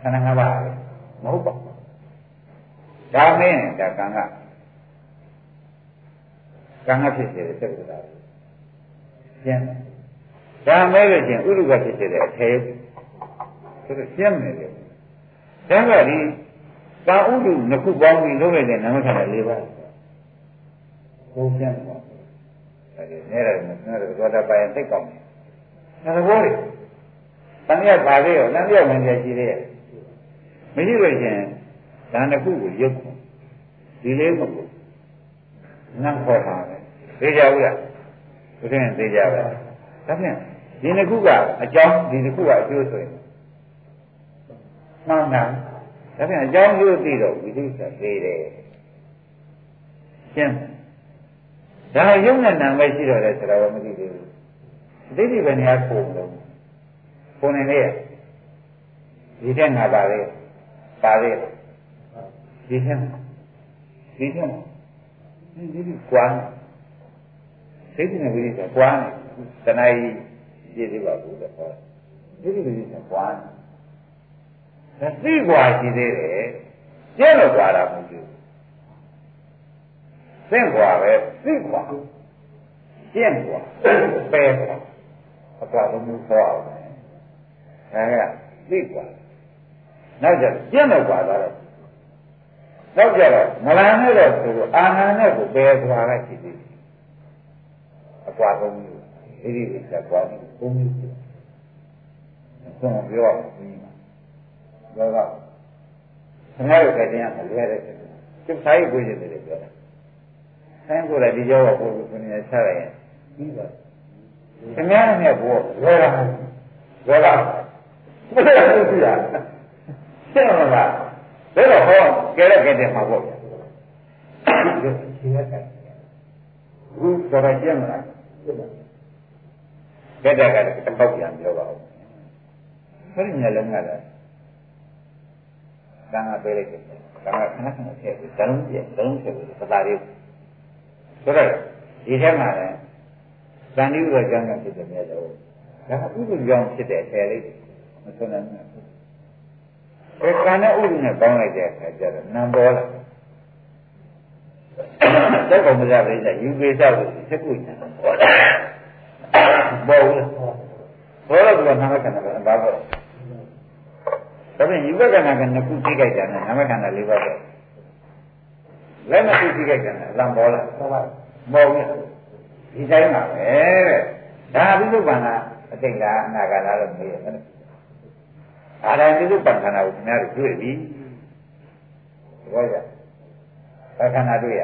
ခန္ဓာ၅ပါးမဟုတ်ပါဘူးဒါမင်းဒါကံက ကံကဖြစ်စေတဲ့သက္ကတာရှင်းဒါမဲ့လို့ချင်းဥဒုကဖြစ်စေတဲ့အထေဆိုတော့ရှင်းနေတယ်ဒါကဒီကာဥဒုနှစ်ခုပေါင်းပြီးလုပ်လိုက်တဲ့နာမခန္ဓာ၄ပါးဘုံရှင်းပါအဲဒီနဲ့ရတယ်နဲ့ရတယ်သောတာပန်သိကောင်းတယ်ဒါသဘောလေတန်ရပါလေရောတန်ရဝင်ကြရှိသေးရဲ့မရှိလို့ချင်းဒါနှစ်ခုကိုရုပ်ဒီလေးမဟုတ် နတ်ခေါ်ပါပဲသိကြဘူးလားဘုရင်သိကြပါဒါဖြင့်ဒီနှစ်ခုကအကြောင်းဒီနှစ်ခုကအကျိုးဆိုရင်မှန်တာဒါဖြင့်အကြောင်းကျိုးသိတော့ဝိသိကိစ္စသိတယ်ရှင်းဒါရုပ်နဲ့နာမ်ပဲရှိတော့တယ်ဆိုတော့မသိသေးဘူးအတိတ်ဒီဘယ်နေရာပုံလို့ပုံနေလေဒီတဲ့ငါပါလေပါလေဒီတဲ့ဒီတဲ့ ဒီဒီကွာသိတဲ့ဝိရိယကွာတဏှာကြီးပြည့်စုံပါဘူးတဲ့ဟောဒီဒီဝိရိယကွာဒါသိကွာရှိသေးတယ်ကျဲလို့ကွာတာမဟုတ်ဘူးသင်ကွာပဲသိကွာကျင့်ကွာပဲကွာအကွာလုံးမျိုးဟောအောင်ဒါကသိကွာနောက်ကျကျင့်လို့ကွာတော့ နောက်ကြတော့မလန်နဲ့တော့ဆိုအာနာနဲ့ကိုပဲကွာလိုက်ရှိသေးတယ်အကွာဆုံးမျိုးဣတိဣစ္ဆကွာမျိုးဘုံမျိုးဖြစ်တယ်။ဆုံးပြောရမှာပြီးမှာ။ဒါကခင်ဗျားတို့ကတည်းကမလွယ်တဲ့ကိစ္စ။ကျုပ်ဆိုင်ကိုကြည့်တယ်ပြောတာ။ဆိုင်ကိုလည်းဒီကြောကဘုရားကိုနေချလိုက်ရင်ပြီးပါခင်ဗျားနဲ့ဘောလွယ်တာမဟုတ်ဘူး။တဘယ်ကမသိဘူးပြရရှင်းမလား ဒါတော့ဟောကဲတဲ့ကဲတဲ့မှာပေါ့ဒီကချင်းတဲ့ဘူးတော်တော်ကျင်းမလားကဲတဲ့ကတစ်ပေါက်ပြန်ပြောပါဦးခရီးညလုံးကလည်းကံကပေးလိုက်တယ်ကံကခဏခဏထည့်ပြီးဇလုံးပြဇလုံးထည့်ပြီးပတာလေးဆိုတော့ဒီထဲမှာလည်းဇန်ဒီဥရကြောင့်ဖြစ်တယ်များလို့ဒါကဥပ္ပကြောင့်ဖြစ်တဲ့ဆယ်လေးမဆုံးနိုင်ဘူး အဲကံနဲ့ဥပ္ပနဲ့ပေါင်းလိုက်တဲ့အခါကျတော့နံပေါ်လာသက်ကုန်မကြပဲယူပေသကိုသက်ကိုညာပေါ်လာပေါ်ဘူးဘောတော့ကနာမခန္ဓာကဘာပေါ့ဒါဖြင့်ယူဘကနာကနှစ်ခုသိကြတယ်နာမခန္ဓာ၄ပါးပဲလက်နှစ်ခုသိကြတယ်လံပေါ်လာပေါ်ဘူးဒီတိုင်းပါပဲဒါဘုရုပ်ပန္နာအတိတ်လားအနာဂတ်လားလို့မေးရတယ် အာရဏိတုပ္ပန္နာကိုခင်ဗျားတို့တွေ့ပြီဘောရဘခန္ဓာတွေ့ရ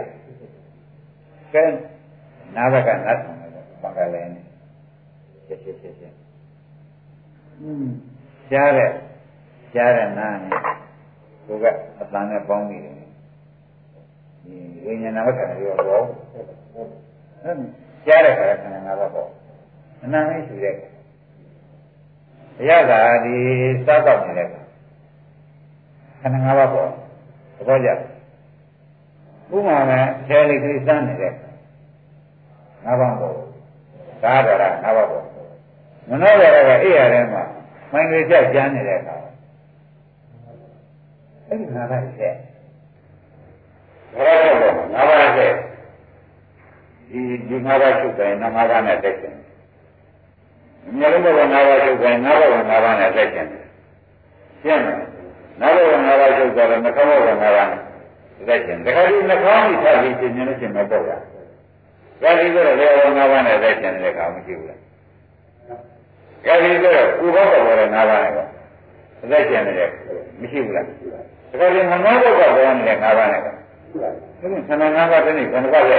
ကဲနာဘကနတ်ဆောင်တယ်ပကလည်းနေချက်ချက်ချက်ချက်อืมကြားတဲ့ကြားတဲ့နာနဲ့ကိုကအတန်နဲ့ပေါင်းနေတယ်ဒီဝိညာဏဝကံရောတော့ကြားတဲ့ခါကခန္ဓာငါးပါးပေါ့အနန္တရှိတဲ့ ဘုရားကဒီစားတော့နေတဲ့ခန္ဓာငါးပါးပေါ့သဘောကျဥမာနဲ့ဆယ်လေးကလေးစမ်းနေတဲ့ငါးပါးပေါ့သာရတာငါးပါးပေါ့မနောရတာကအိယာထဲမှာမိုင်းတွေကြောက်ကြမ်းနေတဲ့အခါအဲ့ဒီငါးပါးဆက်ဘာလို့လဲငါးပါးဆက်ဒီဒီငါးပါးချုပ်တယ်ငါးပါးနဲ့တက်တယ် မြတ်ဘုရားငါးပါးချုပ်တယ်ငါးပါးငါးပါးနဲ့တက်တယ်ရှင်းတယ်ငါးပါးငါးပါးချုပ်တယ်နှခေါင်းဘုရားငါးပါးနဲ့တက်တယ်ဒါကြိနှခေါင်းကြီးထားပြီးရှင်းနေရှင်းမပေါ့လားဒါကြီးကတော့လေဝငါးပါးနဲ့တက်တယ်တဲ့ကောင်မရှိဘူးလားအဲဒီကတော့ဥပ္ပဘောရငါးပါးနဲ့ပေါ့အသက်ကျန်တယ်မရှိဘူးလားဒါကြရင်မနောဘုရားဘောနဲ့ငါးပါးနဲ့ပေါ့ဒီခန္ဓာငါးပါးတည်းဘယ်နှပါးလဲ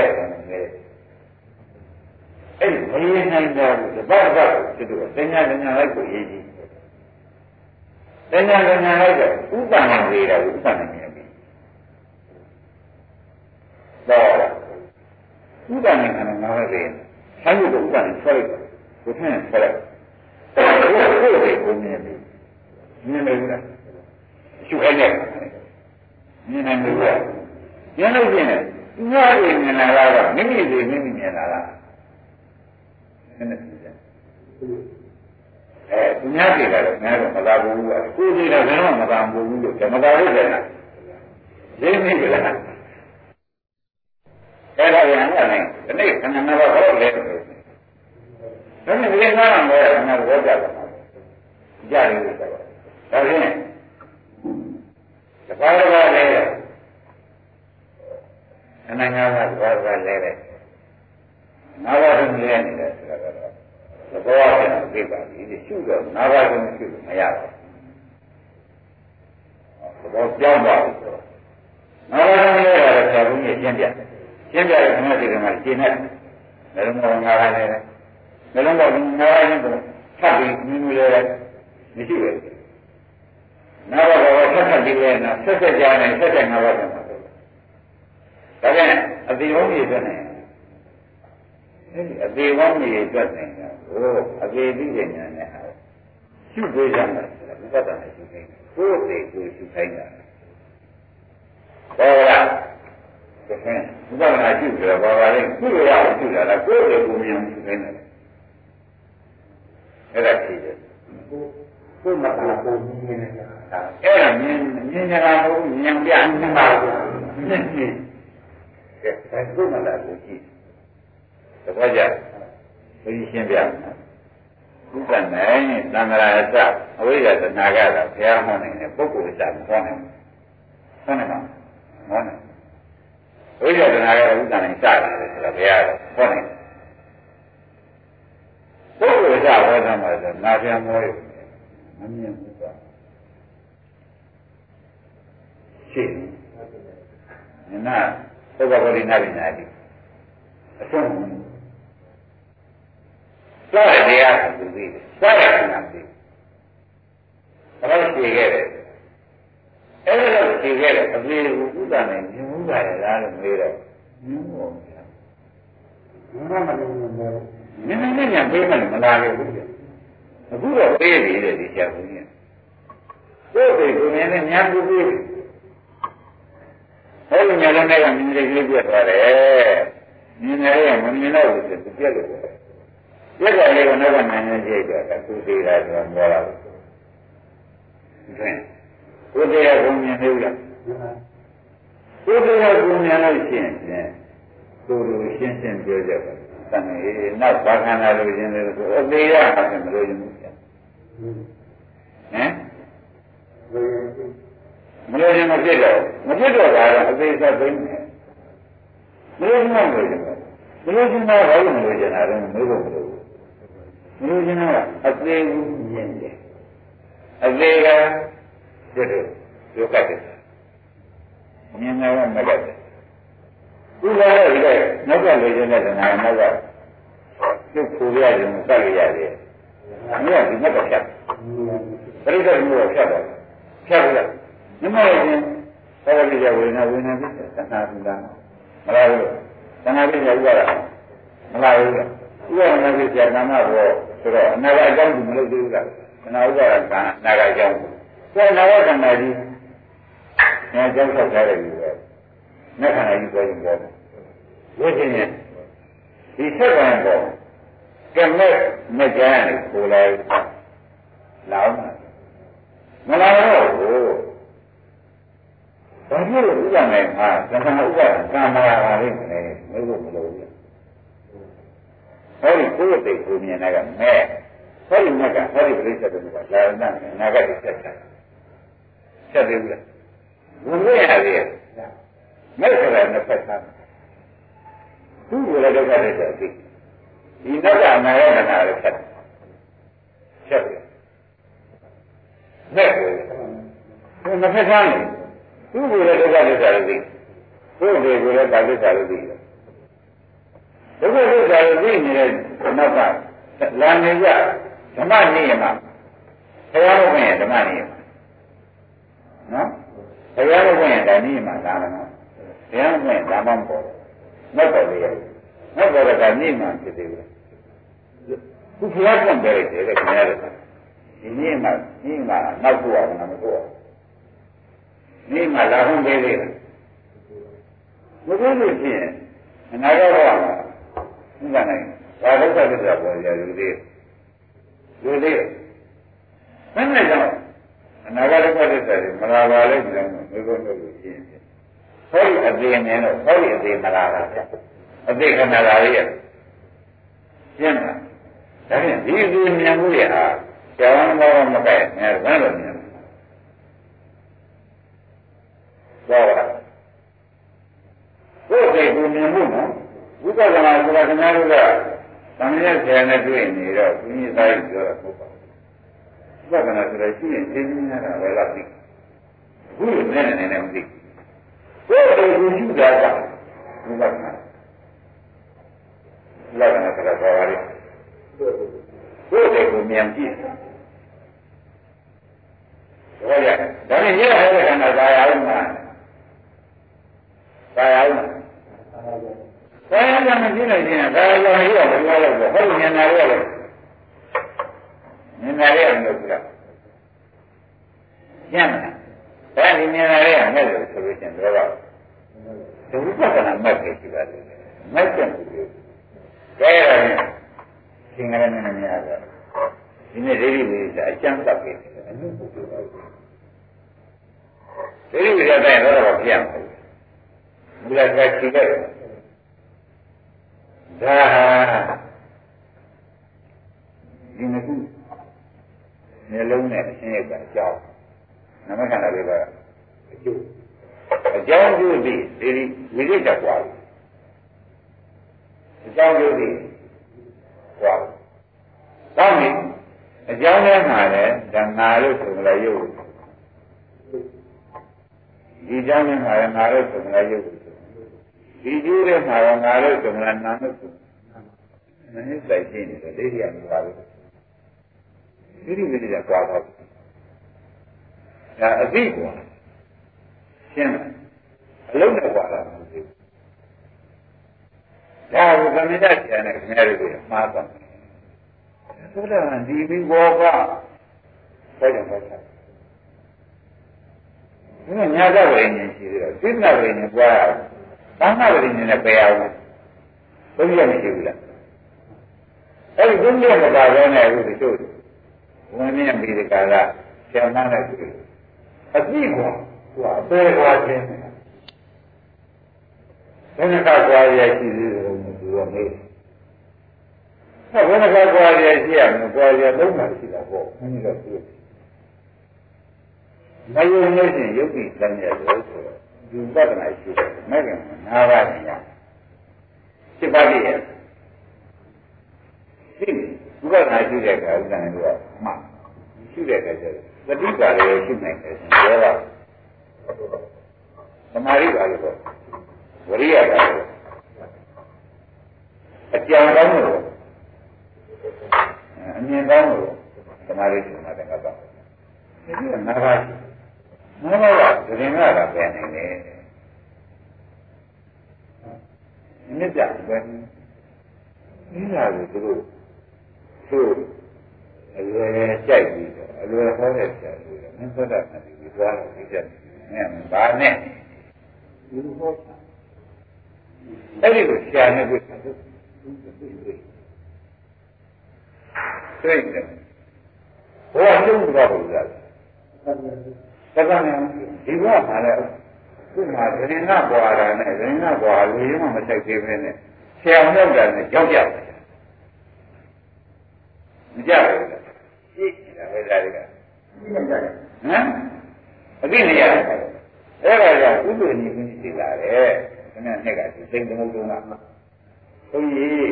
အဲ့ဒီမရနိုင်ကြဘူးတပတ်ပတ်သူတို့သင်္ညာသင်္ညာလိုက်ကိုရေးကြည့်သင်္ညာသင်္ညာလိုက်တော့ဥပ္ပန္နဝေတာဥပ္ပန္နမြင်ပြီတော့ဥပ္ပန္နခန္ဓာငါးပါးလေဆိုင်ရုပ်ဥပ္ပန္နဆွဲလိုက်ကိုထင်းဆွဲလိုက်ကိုယ်ကိုယ်ကိုမြင်ပြီမြင်မယ်ဘူးလားရှုခိုင်းတယ်မြင်နိုင်ဘူးလားမြင်လို့ရှိရင်ငါ့ကိုမြင်လာတာကမိမိစီမိမိမြင်လာတာ နည်းနည်းပြကြအဲသူများပြေတာတော့ငါတော့မသာဘူးကကိုယ်ပြေတာဘယ်တော့မှမသာဘူးလို့မသာလို့တယ်လားရင်းမိကြလားအဲ့ဒါပြန်လာနိုင်ဒီနေ့ခဏနာတော့ဟောလဲဒါနဲ့ဒီငါးမှာငါတော့ကြတယ်ကြတယ်လို့ဆိုတော့ဒါဖြင့်တပါးတပါးလဲအနန္တကတပါးတပါးလဲတဲ့ ငါးပါးလုံးလဲနေတယ်ဆိုတော့သဘောအရသိပါပြီဒီရှုတော့ငါးပါးလုံးရှုလို့မရဘူးသဘောပြောင်းသွားပြီဆိုတော့ငါးပါးလုံးလဲတာဆရာဘုန်းကြီးရှင်းပြရှင်းပြတဲ့ခဏဒီကမှာရှင်းနေတယ်လည်းတော့ငါးပါးလဲတယ်လည်းတော့ငါးပါးလုံးကိုထပ်ပြီးမြင်လို့လဲမရှိဘူးနာဘဘောဆက်ဆက်ကြည့်လဲနော်ဆက်ဆက်ကြားနေဆက်ဆက်ငါးပါးပြန်ပါဒါပြန်အတိဝုံးကြီးအတွက်နဲ့ အဲဒီအသေးကောင်းကြီးအတွက်နိုင်တာဟိုအသေးပြီးတဲ့ညာနဲ့ဟာရှုပေးကြမှာဆိုတာဥပဒနာရှုခိုင်းတယ်ကိုယ်သေးကိုရှုခိုင်းတာဟောလားဒါဖြင့်ဥပဒနာရှုကြတော့ဘာပါလဲကုလိုရအောင်ရှုတာလားကိုယ်သေးကိုမြင်ရှုခိုင်းတယ်အဲ့ဒါရှိတယ်ကိုယ်မကလာကိုမြင်နေကြတာအဲ့ဒါမြင်မြင်နေတာမဟုတ်မြင်ပြမြင်ပါဘူးမြင်ကြည့်ကဲဒါကိုယ်မလာကိုကြည့် သဘောကျဘုရားရှင်းပြဥပ္ပနိုင်သံဃာအစအဝိဇ္ဇာသနာကတာဘုရားဟောနိုင်တယ်ပုဂ္ဂိုလ်အစမဟောနိုင်ဘူးဟောနိုင်မှာဟောနိုင်ဝိဇ္ဇာသနာကဥပ္ပနိုင်စတယ်ဆိုတော့ဘုရားဟောနိုင်ပုဂ္ဂိုလ်အစဟောတာမှာဆိုနာပြန်မောရမမြင်ဘူးကွာရှင်းနာသုဘဂဝိနာပိနာတိအဆုံး စတဲ့တရားကိုသိတယ်စတဲ့နာသိဖြေခဲ့တယ်အဲ့ဒါတော့ဖြေခဲ့တယ်အပြေကိုဥဒ္ဒနဲ့မြင်မှုပါရလားလို့မေးတော့မြင်မှုပါမမမလို့မလို့နည်းနည်းနဲ့ညာပေးမှမလာခဲ့ဘူးကြအခုတော့ပေးပြီတဲ့ဒီချက်ဘူးကြီးကိုယ်ကိုကိုယ်နဲ့ညာပူပြီးအဲ့ဒီညာလည်းကမြင်နေကြည့်ပြသွားတယ်မြင်နေရမမြင်တော့ဘူးသူပြက်လို့ ပြက်တယ်လေကနောက်ကနိုင်နေကြည့်တယ်သူသေးတာဆိုတော့ပြောတာဒါကိုယ်တရားကိုမြင်နေဘူးလားကိုယ်တရားကိုမြင်လို့ရှိရင်ကိုယ်လိုရှင်းရှင်းပြောကြပါတန်နေနောက်ဘာခန္ဓာလိုခြင်းလဲဆိုအသေးရမှာမလို့ခြင်းဘူးဟမ်မလို့ခြင်းမဖြစ်တော့မဖြစ်တော့တာတော့အသေးစားသိနေမလို့ခြင်းမလို့ခြင်းမလို့ခြင်းတော့ဘာလို့မလို့ခြင်းတာလဲမလို့ဘူးမ လို့ခြင်းကအသေးဘူးမြင်တယ်အသေးကဖြစ်တယ်ဒုက္ခတည်းမြင်နေတော့မကတ်သူလည်းဒီကနောက်ကလေခြင်းနဲ့တဏှာနောက်ကသူ့ကိုရရင်စက်ရရတယ်။အမြဲဒီနောက်ကဖြတ်။ပရိသတ်မျိုးဖြတ်တော့ဖြတ်လို့မြမရခြင်းသဘောတရားဝေဒနာဝေဒနာဖြစ်တယ်တဏှာသူလားမလားဘူး။တဏှာဖြစ်ရဥပါဒမလားဘူး။ ဥပါဒနာဖြစ်ရနာမဘောဆိုတော့အနာဂတ်အကြောင်းကိုမလုပ်သေးဘူးလား။တဏှာဥပါဒကအနာဂတ်အကြောင်းကို။ဆိုတော့နာဂတ်ခန္ဓာကြီး။အဲကြောင့်ဆောက်ထားတယ်လို့နတ်ခန္ဓာကြီးပေါ်ရင်ပေါ်ဝိခြင်းနဲ့ဒီဆက်ကံပေါ်ကမဲ့မဲ့ကြရနေကိုလိုက်လောင်းမလာတော့ဘူးဘာဖြစ်လို့ဥပ္ပမယ်မှာသံဃာဥပ္ပကာမရာပါလိမ့်မယ်မလို့မလို့ ဘူးဟောဒီကိုယ်တိတ်ကိုမြင်တာကမဲ့ဟောဒီမဲ့ကဟောဒီပြိဿတုကလာနာနာဂတ်ဆက်တာဆက်တယ်ဘူးလားဘုရားရည်မဲ့ဆိုတာနှစ်ဖက်သားသူ့ကိုလည်းဒုက္ခတွေဆိုသိဒီနောက်ကနာရဒနာလည်းဆက်ဆက်တယ်မဲ့ကိုနှစ်ဖက်သားနေသူ့ကိုလည်းဒုက္ခတွေဆိုသိကိုယ်တွေကိုလည်းဒါကိစ္စလို့သိတယ် ဒုက္ခတွေဆိုသိနေတဲ့နောက်ကလာနေကြဓမ္မနိယမဘုရားဘုရားဓမ္မနိယမနော်ဘုရားဘုရားဓမ္မနိယမလာတယ်နော်ဘုရားနဲ့ဒါမှမပေါ်မက်ပေါ်လေမက်ပေါ်ကနိမှဖြစ်သေးတယ်ခုဘုရားပြန်တယ်တဲ့ခင်ဗျားတို့ဒီနိမှနိမှနောက်တော့အောင်မတော့နိမှလာဟုံးသေးတယ်မဟုတ်လို့ရှိရင်အနာဂတ်ဘဝမှာ ဥပ္ပနိုင်ဘာဒုက္ခသစ္စာပေါ်ရလူသေးလူသေးဘယ်နဲ့ကြောင့်အနာဂတ်ဒုက္ခသစ္စာတွေမလာပါလိမ့်မယ်လို့ပြောလို့ရှိရင်ဟောဒီအသေးမြင်တော့ဟောဒီအသေးမလာတာဗျအသေးခဏလာလေးရရှင်းလားဒါဖြင့်ဒီအသေးမြင်မှုရဟာကျောင်းတော်မကဲ့ငါဘာလို့မြင်လဲဟောတာကိုယ်စိတ်ကိုမြင်မှုနော် ဝိပဿနာဆိုတာခင်ဗျားတို့ကသံဃာဆရာနဲ့တွေ့နေတော့ဘုရားသားကြီးပြောတာဟုတ်ပါဘူးဝိပဿနာဆိုတာရှိရင်သိနေရတာပဲလားသိဘူးလည်းနည်းနည်းနဲ့မသိဘူးကိုယ်ကိုယ်ကိုယူတာကဘုရားကလက္ခဏာဆိုတာပါပါလေကိုယ်ကိုယ်ကိုမြင်ကြည့်ဟုတ်ရဲ့ဒါနဲ့ရဟတဲ့ခန္ဓာသာရအောင်မှာသာရအောင် သာရကမကြည့်နိုင်ရင်ဒါရောရောဘယ်လိုလဲဟုတ်ဉာဏ်နာရောလဲဉာဏ်နာရောလို့ပြောညံ့လားဒါဒီမြင်လာတဲ့မဲ့လို့ဆိုလို့ချင်းတော့ကဒုက္ခနာမဲ့ပဲရှိပါလိမ့်မယ်မဲ့တဲ့ဘူးကဲရရင်သင်္ကရနဲ့မြင်ရတယ်ဒီနေ့ဒိဋ္ဌိဝိသအကျမ်းသတ်ခဲ့တယ်အနုပုဂ္ဂိုလ်ပါဒိဋ္ဌိဝိသတဲ့တော့ပြန်ပါဘူးဘုရားကကြည့်ခဲ့ ဒါဟာဒီနှစ်ခုမျိုးလုံးနဲ့အရှင်းရတဲ့အကြောင်းနာမခန္ဓာတွေကအကျိုးအကြောင်းကျိုးသည်ဒီဝိရိယကွာအကြောင်းကျိုးသည်ကွာတောင်းပြီအကြောင်းထဲမှာလည်းဒါငါလို့ဆိုလည်းရုပ်ဒီကြောင်းထဲမှာလည်းငါလို့ဆိုလည်းရုပ် ဒီကျိုးထဲမှာလည်းငါလို့ဆိုလည်းနာလို့ဆိုမင်းစိုက်ရှင်းနေတယ်ဒိဋ္ဌိကမပါဘူးဒိဋ္ဌိဝိရိယကွာတော့ဒါအသိကွာရှင်းလားအလုံးနဲ့ကွာလာမဟုတ်ဘူးဒါကိုသမီးတတ်ပြန်တဲ့ခင်ဗျားတို့ကမှားသွားတယ်သုဒ္ဓံဒီဘီဘောကဘယ်ကြောင့်လဲဒီကညာကဝိညာဉ်ရှိသေးတယ်သိက္ခာဝိညာဉ်ပွားရအောင် ဘာမှဝိညာဉ်နဲ့ပယ်အောင်ဘုရားမရှိဘူးလားအဲ့ဒီဘုရားမပါဘဲနဲ့အခုတို့ဝင်မြင်ပြီးဒီကလာဆံမနဲ့တွေ့အသိကွာသူကအပေကွာခြင်းဘယ်နှခါကွာရရှိသေးတယ်လို့သူကမေးဆက်ဘယ်နှခါကွာရရှိရမလဲကွာရလုံးမှရှိတာပေါ့ဘယ်နည်းတော့တွေ့မယုံလို့ရှိရင်ယုတ်တိတမ်းရလို့ဆိုတော့ ဒီပဒနာရှိတယ်မဲ့ကနာပါးညာစိပါတိရဲ့ရှိဘုရားနာရှိတဲ့ကဥဒ္ဒနာတို့ကမှရှိတဲ့ကကျတော့သတိပါလေရှိနိုင်တယ်ဆိုတော့သမာဓိပါလို့ဝရိယပါလို့အကြံကောင်းလို့အမြင်ကောင်းလို့သမာဓိရှင်တဲ့ကတော့ဒီကနာပါရှိ နာပါကဒရင်ကလာပြန်နေတယ်မြစ်ပြပဲဒီလာကိုသူတို့သူအလွယ်ကြိုက်ပြီးတော့အလွယ်ဟောတဲ့ဆရာကြီးကမင်းသောတာပန်ဒီသွားတော့ဒီချက်နဲ့ဘာနဲ့ဒီလိုဟောတာအဲ့ဒီကိုဆရာနဲ့တွေ့တာသူတွေ့တွေ့တွေ့တယ်ဘောအကျုံးတော့ဘူးလား တက္ကနာဒီဘဝမှာလည်းသူ့မှာဒရင်နာဘွာတာနဲ့ဒရင်နာဘွာလူရင်းမှမဆိုင်သေးပဲနဲ့ဆရာရောက်တာနဲ့ကြောက်ကြတယ်မကြဘူးလားရှိနေတာပဲဒါတွေကဟမ်အသိနေရတယ်အဲ့ဒါကြောင့်ဥပ္ပနိကုသိလာတယ်ခင်ဗျာနဲ့ကဒီစိတ်သမုဒ္ဒနာဘုန်းကြီး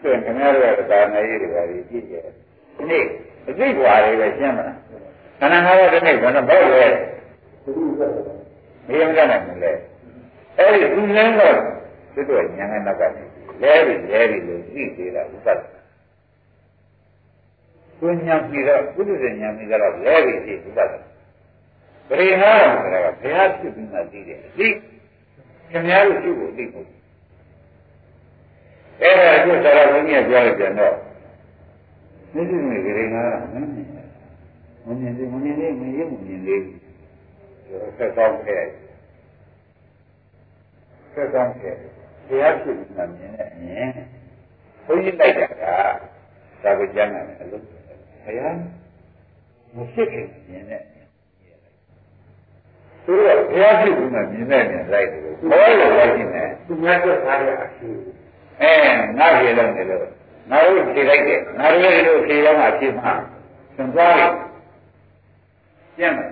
ဆိုရင်ခင်ဗျားတို့ကသာနာရေးတွေပါကြီးကြည့်ကြဒီနေ့အသိကွာတွေပဲရှင်းမလား ခန္ဓာငါးပါးတစ်နေ့ဘယ်တော့ဘယ်လဲမေးမကြနိုင်ဘူးလေအဲ့ဒီသူလန်းတော့သူတို့ညာနဲ့နောက်ကနေလဲပြီးလဲပြီးလို့သိသေးတာဥပဒကိုညာပြီးတော့ပုထုဇဉ်ညာပြီးတော့လဲပြီးသိဥပဒပရိဟာရဆိုတာကဘုရားဖြစ်ပြီးမှသိတယ်အသိခင်ဗျားတို့သူ့ကိုသိဖို့အဲ့ဒါအခုသာရဘုန်းကြီးကပြောရပြန်တော့မြစ်မြစ်ကလေးကမင်း မမြင်သေးမမြင်သေးမရုပ်မမြင်သေးဘူးဆက်ဆောင်ခဲ့ဆက်ဆောင်ခဲ့တရားဖြစ်ပြီးမှမြင်တဲ့အမြင်ဘုန်းကြီးလိုက်တာကသာဝကြမ်းတယ်အလုံးဘုရားမဖြစ်ခင်မြင်တဲ့သူတို့ဘုရားဖြစ်ပြီးမှမြင်တဲ့မြင်လိုက်တယ်ဘောလို့လိုက်နေတယ်သူများတို့သားရအရှိအဲငါပြေလုံးတယ်လို့ငါတို့ဖြေလိုက်တယ်ငါတို့လည်းဖြေတော့မှဖြေမှသင်သွား ပြီကျင့်မယ်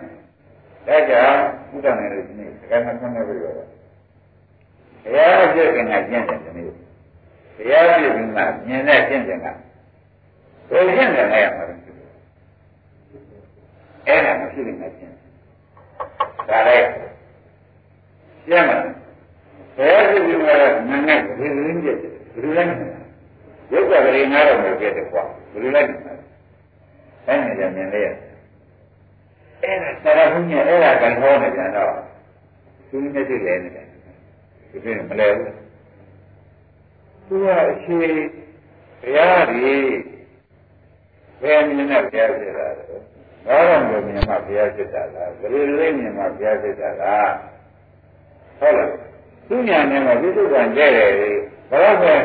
ဒါကြောင့်ဥဒ္ဒနာလို့ဒီနေ့စကားမဆွမ်းနေပြီတော့ဘုရားပြည့်ခင်ကကျင့်တယ်ဒီနေ့ဘုရားပြည့်ခင်ကမြင်တဲ့ကျင့်တယ်ကဘယ်ကျင့်တယ်လဲရမှာလဲအဲ့ဒါမရှိရင်မကျင့်ဒါလည်းကျင့်မယ်ဘယ်လိုဒီမှာနာနဲ့ဒီလိုရင်းကျက်ဘယ်လိုလဲရုပ်ကလေးနားတော့မပြည့်တယ်ကွာဘယ်လိုလဲအဲ့နဲ့ကြမြင်လေ အဲ့ဒါသရဘုညအဲ့ဒါကံဟောနေကြတော့သူမျက်စိလဲနေတယ်ဒီပြင်မလဲဘူးသူကအခြေဘုရားကြီးဘယ်မြင်နဲ့ဘုရားဖြစ်တာလဲဘာတော့မြင်မှဘုရားဖြစ်တာလားဘယ်လိုလေးမြင်မှဘုရားဖြစ်တာလားဟုတ်လားသူညာနဲ့မှပြစ္ဆုတ်ကံကြဲတယ်ဘာလို့လဲ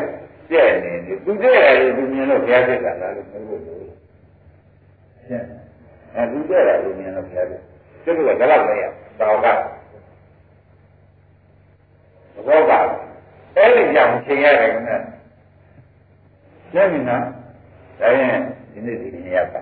ကြဲနေတယ်သူကြဲတယ်သူမြင်လို့ဘုရားဖြစ်တာလားလို့ပြောလို့ရှင်း အဲသူကြဲတယ်သူမြင်လို့ဘုရားဖြစ်သူကဒါတော့လည်းတော့ကဘောကအဲ့ဒီကြောင့်ချိန်ရတယ်ခင်ဗျရှင်းပြီနော်ဒါရင်ဒီနေ့ဒီနေ့ရပါ